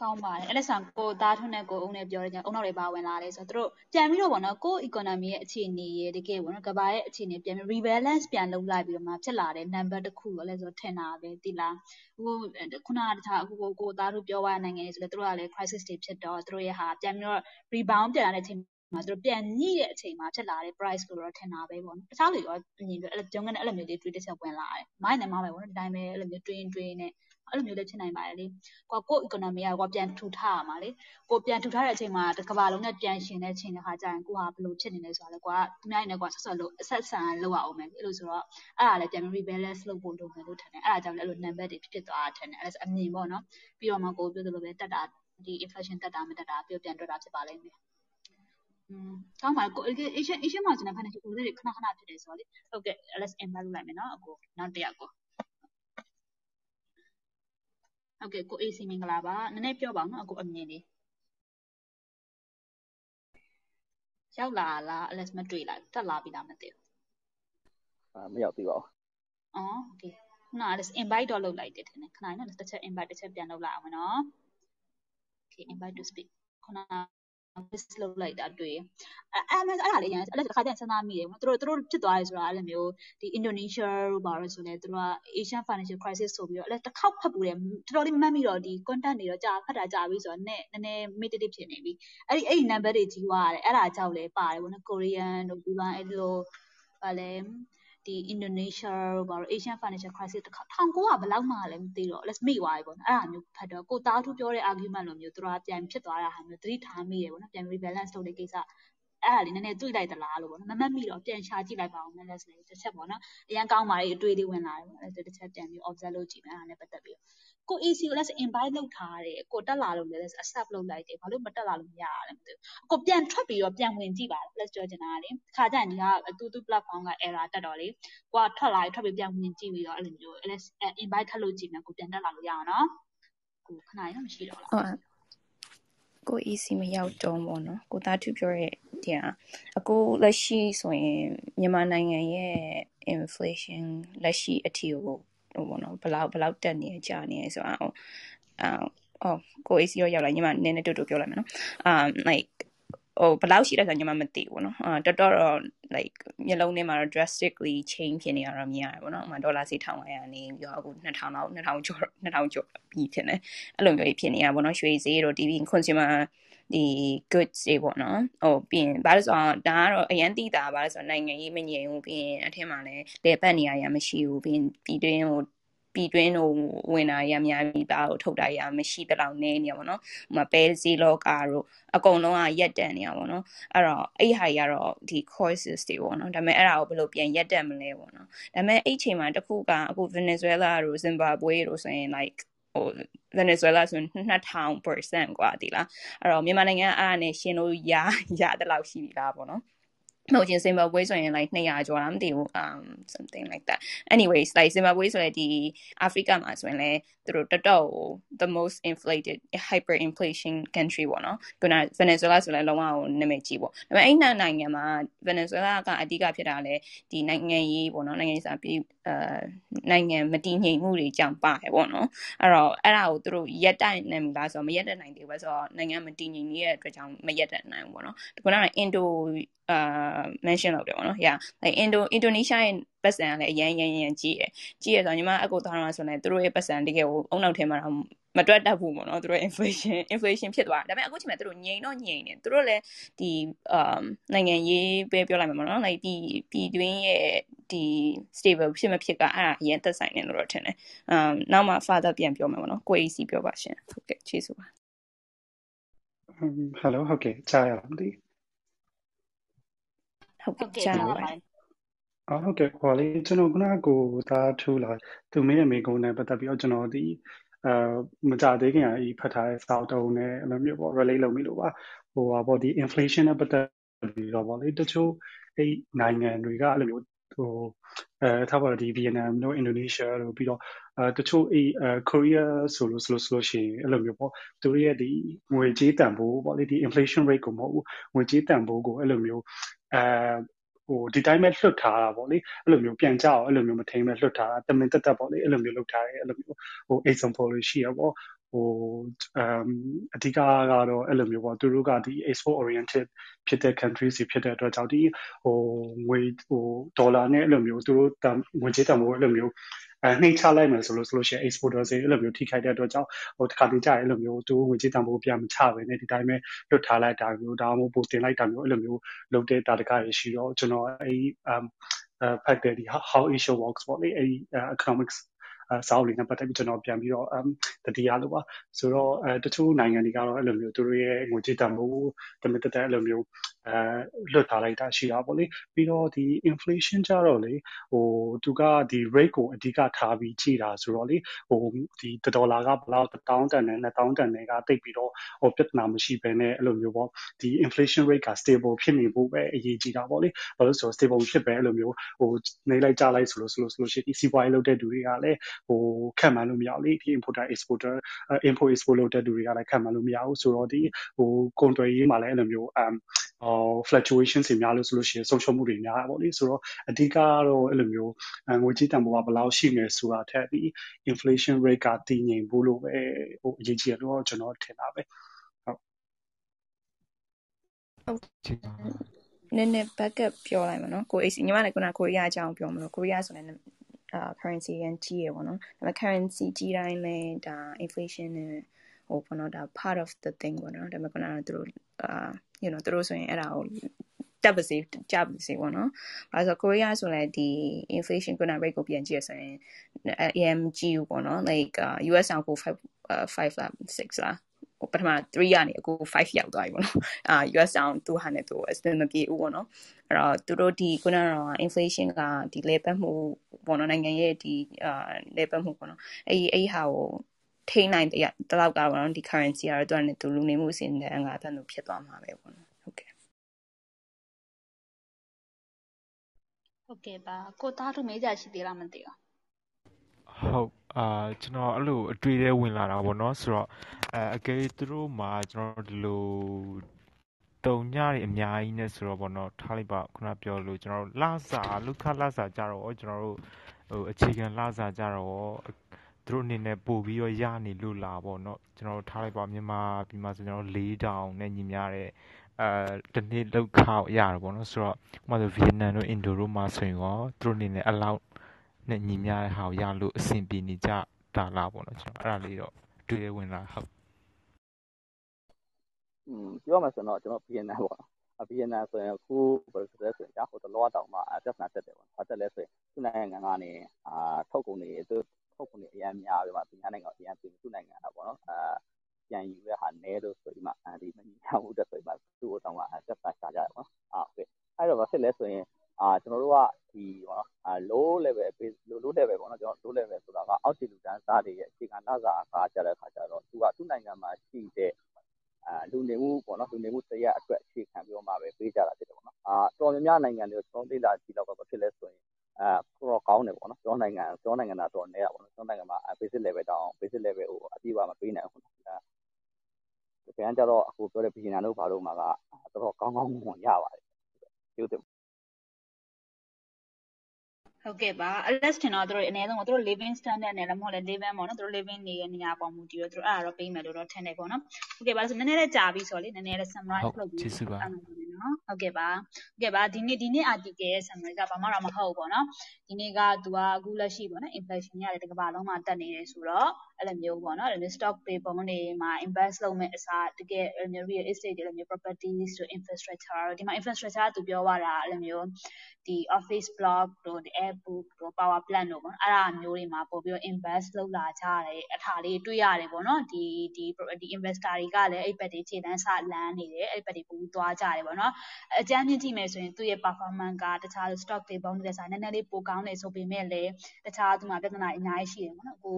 [SPEAKER 1] ကောင်းပါတယ်အဲ့ဒါဆိုကိုသားထွန်းနဲ့ကိုအုံနဲ့ပြောရကြအုံနောက်တွေပါဝင်လာတယ်ဆိုတော့သူတို့ပြန်ပြီးတော့ဗောနော်ကို economy ရဲ့အခြေအနေရေတကယ်ဗောနော်ကဘာရဲ့အခြေအနေပြန်ပြီး rebalance ပြန်လုပ်လိုက်ပြီးတော့မှဖြစ်လာတဲ့ number တစ်ခုရောလဲဆိုထင်တာပဲတိလားဟိုခုနကတခြားအခုကိုကိုသားတို့ပြောရတဲ့နိုင်ငံတွေဆိုလဲသူတို့ကလည်း crisis တွေဖြစ်တော့သူတို့ရဲ့ဟာပြန်ပြီးတော့ rebound ပြန်လာတဲ့အချိန်မှာသူတို့ပြန်ညှိတဲ့အချိန်မှာဖြစ်လာတဲ့ price လို့တော့ထင်တာပဲပေါ့နော်တခြားလူရောအမြင်ပြောအဲ့လိုကျွန်ကလည်းအဲ့လိုမျိုးလေးတွေးတစ်ချက်ဝင်လာတယ်မိုင်းနဲ့မောင်းပဲပေါ့နော်ဒီတိုင်းပဲအဲ့လိုမျိုးတွေးတွေးနေ အဲ့လိုမျိုးလည်းဖြစ်နိုင်ပါတယ်လေကိုကို economy ကကိုပြန်ထူထားရမှာလေကိုပြန်ထူထားတဲ့အချိန်မှာတစ်ကမ္ဘာလုံးနဲ့ပြန်ရှင်တဲ့အချိန်တစ်ခါကျရင်ကိုဟာဘယ်လိုဖြစ်နေလဲဆိုတာလေကိုကသူများနေကိုဆက်ဆက်လို့ဆက်ဆံလောက်အောင်မယ်အဲ့လိုဆိုတော့အဲ့ဒါလည်းပြန် rebalance လုပ်ဖို့လုပ်မယ်လို့ထင်တယ်အဲ့ဒါကြောင့်လည်းအဲ့လို number တွေဖြစ်ဖြစ်သွားတာထင်တယ်အဲ့ဒါအမြင်ပေါ့နော်ပြီးတော့မှကိုပြောသလိုပဲတက်တာဒီ inflation တက်တာမတက်တာပြီးပြန်တွက်တာဖြစ်ပါလိမ့်မယ်อืมကောင်းပါကို Asian Asian မှာကျွန်တော် financial ကိုလေးတွေခဏခဏဖြစ်တယ်ဆိုတော့လေဟုတ်ကဲ့ let's embed လုပ်လိုက်မယ်နော်အကိုနောက်တစ်ယောက်ကို ဟုတ်ကဲ့ကို AC မင်္ဂလာပါနည်းနည်းပြောပါဦးနော်အကိုအမြင်လေးရောက်လာလား LS မတွေ့လိုက်တက်လာပြီလားမသိဘူး
[SPEAKER 2] အာမရောက်သေးပါဘူး
[SPEAKER 1] အော်โอเคခုနက LS invite တော့လုပ်လိုက်တယ်ထင်တယ်ခဏနော်တစ်ချက် invite တစ်ချက်ပြန်လုပ်လိုက်အောင်နော် okay invite to speak ခုန miss လုပ်လိုက်တာတွေ့အဲ့အဲ့အဲ့ဒါလေးရန်အဲ့ဒါတစ်ခါတည်းစဉ်းစားမိတယ်သူတို့သူတို့ဖြစ်သွားတယ်ဆိုတာအဲ့လိုမျိုးဒီ Indonesia တို့ဘာလို့ဆိုလဲသူတို့က Asian Financial Crisis ဆိုပြီးတော့အဲ့တစ်ခေါက်ဖတ်ပူတယ်တော်တော်လေးမှတ်မိတော့ဒီ content တွေတော့ကြာဖတ်တာကြာပြီဆိုတော့နည်းနည်းနည်း meditative ဖြစ်နေပြီအဲ့ဒီအဲ့ဒီ number တွေကြီးွားရတယ်အဲ့ဒါကြောက်လဲပါတယ်ဗောနော် Korean တို့ဒီပိုင်းအဲ့လိုဘာလဲ ဒီ Indonesia တို့ဘာလို့ Asian Financial Crisis တစ်ခါ1900ဘယ်လောက်မှလည်းမသိတော့ let's meet သွားပြီပေါ့နော်အဲ့ဒါမျိုးဖတ်တော့ကိုသားထူးပြောတဲ့ argument လိုမျိုးသူတို့ကပြန်ဖြစ်သွားတာဟာမျိုးသတိထားမိရပေါ့နော်ပြန် rebalance လုပ်တဲ့ကိစ္စအဲ့ဒါလေးနည်းနည်းတွေးလိုက်သလားလို့ပေါ့နော်မမတ်မိတော့ပြန်ရှာကြည့်လိုက်ပါဦးမယ်လက်စလေးတစ်ချက်ပေါ့နော်အရန်ကောင်းပါလေအတွေ့လေးဝင်လာတယ်ပေါ့အဲ့ဒါတစ်ချက်ပြန်ပြီး observe လုပ်ကြည့်မယ်အဲ့ဒါနဲ့ပတ်သက်ပြီး ကို AC ကို let's invite လုပ်ထားတယ်ကိုတက်လာလို့လည်း let's accept လုပ်လိုက်တယ်ဘာလို့မတက်လာလို့မရရလဲမသိဘူးကိုပြန်ထွက်ပြီးတော့ပြန်ဝင်ကြည့်ပါလား let's ပြောချင်တာလေခါကျရင်ဒီကတူတူ platform က error တက်တော့လေကိုကထွက်လာပြီးထွက်ပြီးပြန်ဝင်ကြည့်ပြီးတော့အဲ့လိုမျိုး let's invite ထပ်လုပ်ကြည့်မယ်ကိုပြန်တက်လာလို့ရအောင်နော်ကိုခဏရမရှိတော့လားဟုတ်
[SPEAKER 3] ကို EC မရောက်တော့ဘောနော်ကိုသားသူပြောရဲ့ဒီဟာအကိုလက်ရှိဆိုရင်မြန်မာနိုင်ငံရဲ့ inflation လက်ရှိအထီကို ဟိုဘောနော်ဘလောက်ဘလောက်တက်နေကြနေဆိုတော့အာအော်ကို AC ရောရောက်လာညီမနည်းနည်းတူတူပြောလိုက်မယ်နော် um like ဟိုဘယ်လောက်ရှိလဲဆိုတော့ညီမမသိဘူးเนาะအာတော်တော်တော့ like မျိုးလုံးထဲမှာတော့ drastically change ဖြစ်နေရတော့မြင်ရတယ်ပေါ့နော်။ဥပမာဒေါ်လာစီ1500နေပြီးတော့အခု2000လောက်2000ကျော်2000ကျော်ပြီးဖြစ်နေ။အဲ့လိုမျိုးဖြစ်နေရပေါ့နော်။ရွှေဈေးတို့ TV consumer ဒီ goods တွေပေါ့နော်ဟိုပြီးရင်ဘာလို့ဆိုတော့ဒါကတော့အရန်တိတာဘာလို့ဆိုတော့နိုင်ငံရေးမငြိမ်ဘူးပြီးရင်အထက်မှာလည်းလေပတ်နေရရမရှိဘူးပြီးရင်ပြည်တွင်းဟိုပြည်တွင်းတို့ဝင်တာရများပြီးသားကိုထုတ်တာရမရှိတလောက်နေနေပါတော့။ဟိုမှာပဲစီလောကာတို့အကုန်လုံးကရက်တန်နေရပါတော့။အဲ့တော့အဲ့ဟာကြီးကတော့ဒီ courses တွေပေါ့နော်။ဒါပေမဲ့အဲ့ဒါကိုဘယ်လိုပြန်ရက်တက်မလဲပေါ့နော်။ဒါပေမဲ့အဲ့ချိန်မှာတစ်ခုကအခု Venezuela တို့ Zimbabwe တို့ဆိုရင် like ဟို Venezuela ဆို2000%กว่าဒီလားအဲ့တော့မြန်မာနိုင်ငံကအားနဲ့ရှင်လို့ရရတဲ့လောက်ရှိပြီလားပေါ့နော်မဟုတ်ချင်း Zimbabwe ဆိုရင် like 200ကျော်လားမသိဘူး um something like that anyways like Zimbabwe ဆိုရင်ဒီ Africa မှာဆိုရင်လည်းသူတို့တော်တော် the most inflated hyperinflation country ပေါ့နော်ခုန Venezuela ဆိုလည်းလုံးဝနာမည်ကြီးပေါ့ဒါပေမဲ့အဲ့နှစ်နိုင်ငံမှာ Venezuela ကအဓိကဖြစ်တာလဲဒီနိုင်ငံရေးပေါ့နော်နိုင်ငံရေးစာပြီး အဲနိုင်ငံမတည်ငြိမ်မှုတွေကြောင့်ပါတယ်ပေါ့နော်အဲ့တော့အဲ့ဒါကိုသူတို့ရက်တိုက်နိုင်ပြီလားဆိုတော့မရက်တတ်နိုင်သေးဘူးဆိုတော့နိုင်ငံမတည်ငြိမ်နေတဲ့အတွက်ကြောင့်မရက်တတ်နိုင်ဘူးပေါ့နော်ခုနကအင်ဒိုအာ mention လုပ်တယ်ပေါ့နော် yeah like Indo Indonesia ရဲ့ပတ်စံကလည်းအရင်ရန်ရန်ကြီးရယ်ကြီးရယ်ဆိုတော့ညီမအကူသွားတော့ဆိုရင်သူတို့ရဲ့ပတ်စံတကယ်ကိုအုံနောက်ထဲမှာတော့ မတွက်တတ်ဘူးပေါ့နော်သူတို့ inflation inflation ဖြစ်သွားတယ်ဒါပေမဲ့အခုချိန်မှာသူတို့ငြိမ်တော့ငြိမ်နေသူတို့လည်းဒီ um နိုင်ငံရေးပဲပြောလိုက်မှာပေါ့နော် like ဒီပြည်တွင်းရဲ့ဒီ stable ဖြစ်မဖြစ်ကအဲ့ဒါအရင်သက်ဆိုင်နေလို့တော့ထင်တယ် um နောက်မှ father ပြန်ပြောမယ်ပေါ့နော်ကို AC ပြောပါရှင်ဟုတ်ကဲ့ကျေးဇူးပါ
[SPEAKER 5] hello ဟုတ်ကဲ့ကြားရလားမသိ
[SPEAKER 3] ဟုတ်
[SPEAKER 1] ဟုတ်
[SPEAKER 3] ကဲ့
[SPEAKER 1] ကဲ့
[SPEAKER 3] ကြား
[SPEAKER 1] ကြား
[SPEAKER 3] ပါ
[SPEAKER 1] ပါ
[SPEAKER 3] ပါ
[SPEAKER 1] ပါတယ်
[SPEAKER 5] အော်ဟုတ်ကဲ့ဟောလေကျွန်တော်ခုနကကိုသားထူလာသူမေးတဲ့မေးခွန်းနဲ့ပတ်သက်ပြီးတော့ကျွန်တော်ဒီ အာမကြသေးခင်အီဖတ်ထားတဲ့စာအုပ်တုံးနဲ့အဲ့လိုမျိုးပေါ့ relate လုပ်မိလို့ပါဟိုပါပေါ့ဒီ inflation နဲ့ပတ်သက်ပြီးတော့ပေါ့လေတချို့အဲ့နိုင်ငံတွေကအဲ့လိုမျိုးဟိုအဲထားပါတော့ဒီ Vietnam တို့ Indonesia တို့ပြီးတော့အဲတချို့အဲ့အဲ Korea ဆိုလို့ဆိုလို့ဆိုလို့ရှိရင်အဲ့လိုမျိုးပေါ့သူတို့ရဲ့ဒီငွေကြေးတန်ဖိုးပေါ့လေဒီ inflation rate ကိုမဟုတ်ဘူးငွေကြေးတန်ဖိုးကိုအဲ့လိုမျိုးအဲ ဟိုဒီတိုင်းပဲလွှတ်ထားတာပေါ့လေအဲ့လိုမျိုးပြန်ကြအောင်အဲ့လိုမျိုးမထိန်ပဲလွှတ်ထားတာတမင်တက်တက်ပေါ့လေအဲ့လိုမျိုးလုပ်ထားတယ်အဲ့လိုမျိုးဟို example လို့ရှိရပေါ့ဟို um အဓိကကတော့အဲ့လိုမျိုးပေါ့သူတို့ကဒီ export oriented ဖြစ်တဲ့ countries တွေဖြစ်တဲ့အတွက်ကြောင့်ဒီဟိုငွေဟိုဒေါ်လာနဲ့အဲ့လိုမျိုးသူတို့တန်ငွေကြေးတန်ဖိုးအဲ့လိုမျိုး အဲနှိမ့်ချလိုက်မယ်ဆိုလို့ဆိုလို့ရှိရင် exporter တွေအဲ့လိုမျိုးထိခိုက်တဲ့အတွက်ကြောင့်ဟိုတစ်ခါတည်းကြာအဲ့လိုမျိုးသူငွေကြေးတန်ဖိုးပြန်မချပဲနဲ့ဒီတိုင်းပဲလွတ်ထားလိုက်တာမျိုးဒါမှမဟုတ်ပိုတင်လိုက်တာမျိုးအဲ့လိုမျိုးလုပ်တဲ့တာတကရရှိတော့ကျွန်တော်အဲ့ um အဲ fact ဒီ how Asia works ပေါ့လေအဲ့ economics အဲစာအုပ်လေးနဲ့ပတ်သက်ပြီးကျွန်တော်ပြန်ပြီးတော့ um တတိယလို့ပါဆိုတော့အဲတချို့နိုင်ငံတွေကတော့အဲ့လိုမျိုးသူတို့ရဲ့ငွေကြေးတန်ဖိုးတမင်တက်တက်အဲ့လိုမျိုးအဲလွတ်ထားလိုက်တာရှိတာပေါ့လေပြီးတော့ဒီ inflation ကြတော့လေဟိုသူကဒီ rate ကိုအဓိကထားပြီးကြည့်တာဆိုတော့လေဟိုဒီဒေါ်လာကဘယ်လောက်1000တန်နဲ့2000တန်နဲ့ကတိတ်ပြီးတော့ဟိုပြဿနာမရှိဘဲနဲ့အဲ့လိုမျိုးပေါ့ဒီ inflation rate က stable ဖြစ်နေဖို့ပဲအရေးကြီးတာပေါ့လေဘာလို့ဆိုတော့ stable ဖြစ်ပဲအဲ့လိုမျိုးဟိုနေလိုက်ကြလိုက်ဆိုလို့ဆိုလို့ဆိုလို့ရှိရင်ဒီစီးပွားရေးလုပ်တဲ့လူတွေကလည်းဟိုခံမှန်းလို့မရဘူးလေဒီ importer exporter import export လုပ်တဲ့လူတွေကလည်းခံမှန်းလို့မရဘူးဆိုတော့ဒီဟိုကုန်သွယ်ရေးမှာလည်းအဲ့လိုမျိုး um ဟို fluctuations တွေများလို့ဆိုလို့ရှိရင်ဆုံးရှုံးမှုတွေများတာပေါ့လေဆိုတော့အဓိကကတော့အဲ့လိုမျိုးငွေကြေးတန်ဖိုးကဘယ်လောက်ရှိနေဆိုတာထက်ဒီ inflation rate ကတည်ငြိမ်ဖို့လို့ပဲဟိုအရေးကြီးတယ်လို့ကျွန်တော်ထင်တာပဲဟုတ်
[SPEAKER 4] ကျေးဇူးပါ
[SPEAKER 3] နည်းနည်း backup ပြောလိုက်မှာနော်ကို AC ညီမလည်းခုနကိုရီးယားအကြောင်းပြောမလို့ကိုရီးယားဆိုလည်းအာ currency ရန်ကြီးရယ်ပေါ့နော်ဒါပေမဲ့ currency ကြီးတိုင်းလဲဒါ inflation နဲ့ ဟိုပေါ့နော်ဒါ part of the thing ပေါ့နော်ဒါပေမဲ့ခုနကသူတို့အာ you know သူတို့ဆိုရင်အဲ့ဒါကိုတက်ပါစေကြပါစေပေါ့နော်။အဲဆိုကိုရီးယားဆိုလည်းဒီ inflation ခုန rate ကိုပြန်ကြည့်ရဆိုရင် AMG ပေါ့နော် like uh, US အောင်ကို5 5လား6လားဟိုပထမ3ကနေအခု5ရောက်သွားပြီပေါ့နော်အာ US တောင်200နဲ့သူအစပင်မပြေဘူးပေါ့နော်အဲ့တော့သူတို့ဒီခုနကတော့ inflation ကဒီလေပတ်မှုပေါ့နော်နိုင်ငံရဲ့ဒီအာလေပတ်မှုပေါ့နော်အဲ့ဒီအဲ့ဒီဟာကို ထိန်းနိုင်တဲ့တလောက်ကတော့နော်ဒီ currency ကတော့သူကနေသူလူနေမှုအစဉ်နဲ့အငါတန်းသူဖြစ်သွားမှာပဲပေါ့နော်ဟုတ်ကဲ့
[SPEAKER 1] ဟုတ်ကဲ့ပါကိုသားတို့မေးကြရှိသေးလားမသိဘူး
[SPEAKER 4] ဟုတ်အာကျွန်တော်အဲ့လိုအတွေ့အထဲဝင်လာတာပေါ့နော်ဆိုတော့အဲအကယ်၍သူတို့မှာကျွန်တော်ဒီလိုတုံညတွေအများကြီးနဲ့ဆိုတော့ပေါ့နော်ထားလိုက်ပါခုနပြောလို့ကျွန်တော်တို့လစာလုခလစာကြတော့ကျွန်တော်တို့ဟိုအခြေခံလစာကြတော့ သူတို့အနေနဲ့ပို့ပြီးတော့ရနေလို့လာပေါ့နော်ကျွန်တော်တို့ထားလိုက်ပါမြန်မာပြည်မှာဆိုကျွန်တော်တို့၄တောင်နဲ့ညီများတဲ့အဲတနေ့လောက်ခောက်ရတယ်ပေါ့နော်ဆိုတော့ဥပမာဆိုဗီယက်နမ်တို့အင်ဒိုတို့မှာဆိုရင်ရောသူတို့အနေနဲ့အလောက်နဲ့ညီများတဲ့ဟာကိုရလို့အဆင်ပြေနေကြတာလားပေါ့နော်ကျွန်တော်အဲ့ဒါလေးတော့တွေ့ရဝင်လာဟုတ်
[SPEAKER 2] อืมပြောမှဆိုတော့ကျွန်တော် BNN ပေါ့နော်အ BNN ဆိုရင်အခုဘယ်လိုဆိုလဲဆိုရင်ဒါဟိုတလောတောင်မှပြဿနာတက်တယ်ပေါ့ဘာတက်လဲဆိုရင်သူ့နိုင်ငံကနေအာထုတ်ကုန်တွေသူ ခုတ်ခုံတွေအများများပြီးမှသူများနိုင်ငံကိုအများပြင်သူ့နိုင်ငံတော့ပေါ့နော်အာပြန်ယူရဟာနဲလို့ဆိုပြီးမှအဲဒီမညီညာမှုတက်ဆိုပြီးမှသူ့အတောင်မှာတက်တာရှာကြတယ်ပေါ့နော်အာဟုတ်ကဲ့အဲ့တော့ဘာဖြစ်လဲဆိုရင်အာကျွန်တော်တို့ကဒီပေါ့နော်အာ low level low level ပေါ့နော်ကျွန်တော် low level ဆိုတာကအောက်တီလူတန်းစားတွေရဲ့အခြေခံလစာကားကြတဲ့ခါကျတော့သူကသူ့နိုင်ငံမှာရှိတဲ့အာလူနေမှုပေါ့နော်လူနေမှုတရားအတွက်အခြေခံပြီးတော့မှပဲပေးကြတာဖြစ်တယ်ပေါ့နော်အာတော်များများနိုင်ငံတွေကိုကျွန်တော်လေ့လာကြည့်တော့ဘာဖြစ်လဲဆိုရင် အာတော့ကောင်းတယ်ပေါ့နော်ကျွန်တော်နိုင်ငံကျွန်တော်နိုင်ငံသားတော့နဲတာပေါ့နော်ကျွန်တော်နိုင်ငံမှာ basic level တောင်း basic level ကိုအပြည့်အဝမပေးနိုင်ဘူးဒါတကယ်ကြတော့အခုပြောတဲ့ပြည်နယ်တို့ဘာလို့မှာကတော်တော်ကောင်းကောင်းမွန်ရပါတယ်ကျေးဇူးတင်
[SPEAKER 1] ဟုတ်ကဲ့ပါ Alex ထင်တော့သူတို့အနည်းဆုံးသူတို့ living standard နဲ့လည်းမဟုတ်လဲ living ပေါ့နော်သူတို့ living နေတဲ့နေရာပေါ်မူတည်တော့သူတို့အဲ့ဒါတော့ပေးမယ်လို့တော့ထင်တယ်ပေါ့နော်ဟုတ်ကဲ့ပါဆိုနည်းနည်းလေးကြာပြီဆိုတော့လေနည်းနည်းလေး summarize
[SPEAKER 4] ဟုတ်
[SPEAKER 1] လုပ်ပြီး
[SPEAKER 4] ကျေးဇူးပါ
[SPEAKER 1] အဲ့မှာနည်းနနော်ဟုတ်ကဲ့ပါဟုတ်ကဲ့ပါဒီနေ့ဒီနေ့ article ရဲ့ summary ကဘာမှတော့မဟုတ်ဘူးပေါ့နော်ဒီနေ့ကသူကအခုလက်ရှိပေါ့နော် inflation ကလည်းတစ်ကမ္ဘာလုံးမှာတက်နေတယ်ဆိုတော့အဲ့လိုမျိုးပေါ့နော်အဲ့လိုမျိုး stock တွေပုံတွေမှာ invest လုပ်မဲ့အစားတကယ်အဲ့လိုမျိုး real estate တွေအဲ့လိုမျိုး properties တို့ infrastructure တို့ဒီမှာ infrastructure ကသူပြောသွားတာအဲ့လိုမျိုးဒီ office block တို့ဒီ airport တို့ power plant တို့ပေါ့နော်အဲ့ဒါမျိုးတွေမှာပို့ပြီးတော့ invest လုပ်လာကြတယ်အထာလေးတွေ့ရတယ်ပေါ့နော်ဒီဒီဒီ investor တွေကလည်းအဲ့ဘက်တွေခြေတန်းစလန်းနေတယ်အဲ့ဘက်တွေပို့ပြီးသွားကြတယ်ပေါ့နော်အကြမ်းမြင့်ကြည့်မယ်ဆိုရင်သူ့ရဲ့ performance ကတခြား stock တွေပုံတွေဆိုင်နည်းနည်းလေးပိုကောင်းနေဆိုပေမဲ့လည်းတခြားသူမှာပြဿနာအများကြီးရှိတယ်ပေါ့နော်အခု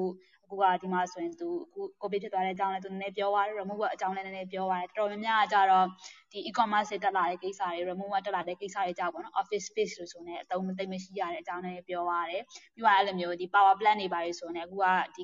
[SPEAKER 1] အခုကဒီမှာဆိုရင်သူအခုကိုဗစ်ဖြစ်သွားတဲ့အကြောင်းလည်းသူနည်းနည်းပြောသွားတယ် remove အကြောင်းလည်းနည်းနည်းပြောသွားတယ်တော်တော်များများကကြတော့ဒီ e-commerce တွေတက်လာတဲ့ကိစ္စတွေ remove တက်လာတဲ့ကိစ္စတွေကြောင့်ပေါ့နော် office space လို့ဆိုနေအသုံးမသိမရှိရတဲ့အကြောင်းလည်းပြောသွားတယ်ပြီးတော့အဲ့လိုမျိုးဒီ power plant တွေပါတွေဆိုနေအခုကဒီ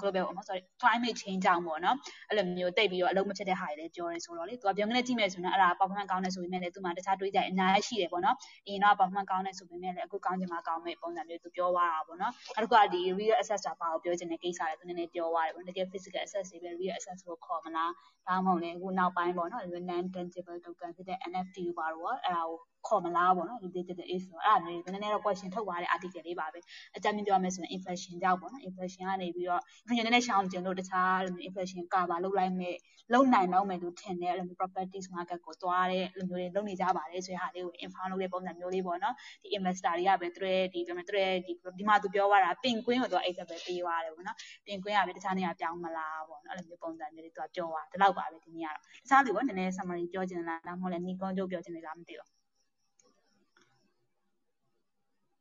[SPEAKER 1] global ပေါ့နော် sorry climate change ကြောင့်ပေါ့နော်အဲ့လိုမျိုးတိတ်ပြီးတော့အလုံးမဖြစ်တဲ့ဟာတွေလည်းပြောတယ်ဆိုတော့လေသူကပြောင်းကနေကြည့်မယ်ဆိုရင်အဲ့ဒါ performance ကောင်းတယ်ဆိုပေမဲ့လည်းသူ့မှာတခြားတွေးကြအများကြီးရှိတယ်ပေါ့နော်အရင်တော့ performance ကောင်းတယ်ဆိုပေမဲ့လည်းအခုကောင်းချင်မှကောင်းမဲ့ပုံစံမျိုးသူပြောသွားတာပေါ့နော်နောက်တစ်ခုကဒီ real access တာပါကိုပြောချင်တဲ့ကိစ္စလည်းသူနည်းနည်းပြောသွားတယ်ပေါ့တကယ် physical access တွေပဲ real access ကိုခေါ်မလား ဒါမှမဟုတ်လည်း အခုနောက်ပိုင်းပေါ့နော် non tangible token ဖြစ်တဲ့ NFT ဘာလို့အဲ့ဒါကို ခေါ်မလားပေါ့နော်ဒီ digital age ဆိုတော့အဲ့ဒါမျိုးတွေနည်းနည်းတော့ question ထုတ်သွားတဲ့ article လေးပါပဲအကြမ်းပြောမယ်ဆိုရင် inflation ကြောင့်ပေါ့နော် inflation ကနေပြီးတော့ inflation နည်းနည်းရှောင်ကျင်လို့တခြား inflation cover လုပ်လိုက်မဲ့လုံနိုင်တော့မယ်လို့ထင်တဲ့အဲ့လိုမျိုး properties market ကိုသွားတဲ့အဲ့လိုမျိုးတွေလုပ်နေကြပါတယ်ဆိုတဲ့ဟာလေးကို inform လုပ်တဲ့ပုံစံမျိုးလေးပေါ့နော်ဒီ investor တွေကပဲသူရဲ့ဒီပြောမယ်သူရဲ့ဒီဒီမှာသူပြောသွားတာပင်ကွင်းကိုသူ example ပေးသွားတယ်ပေါ့နော်ပင်ကွင်းကပဲတခြားနေရာပြောင်းမလားပေါ့နော်အဲ့လိုမျိုးပုံစံမျိုးလေးသူကပြောသွားဒီလောက်ပါပဲဒီနေ့ကတော့တခြားလူကနည်းနည်း summary ပြောချင်လားဒါမှမဟုတ်လည်းနီကွန်ကျုပ်ပြောချင်လားမသိဘူး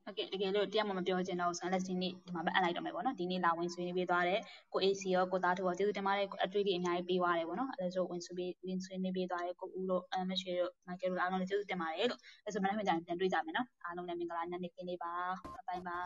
[SPEAKER 1] ဟုတ်ကဲ့တကယ်လို့တရားမှမပြောချင်တော့ဆိုရင်လက်စင်းနေ့ဒီမှာပဲအပ်လိုက်တော့မယ်ပေါ့နော်ဒီနေ့လာဝင်ဆွေးနွေးပေးသွားတဲ့ကို AC ရောကိုသားတို့ရောကျေးဇူးတင်ပါတယ်အတွေ့အကြုံအများကြီးပေးသွားတယ်ပေါ့နော်အဲဒါဆိုဝင်ဆွေးပေးဝင်ဆွေးနွေးပေးသွားတဲ့ကိုဦးတို့အမရွှေတို့မိုက်ကယ်တို့အားလုံးလည်းကျေးဇူးတင်ပါတယ်လို့အဲဆိုမနေ့မှပြန်တွေ့ကြမယ်နော်အားလုံးလည်းမင်္ဂလာညနေခင်းလေးပါဘိုင်ဘိုင်ပါ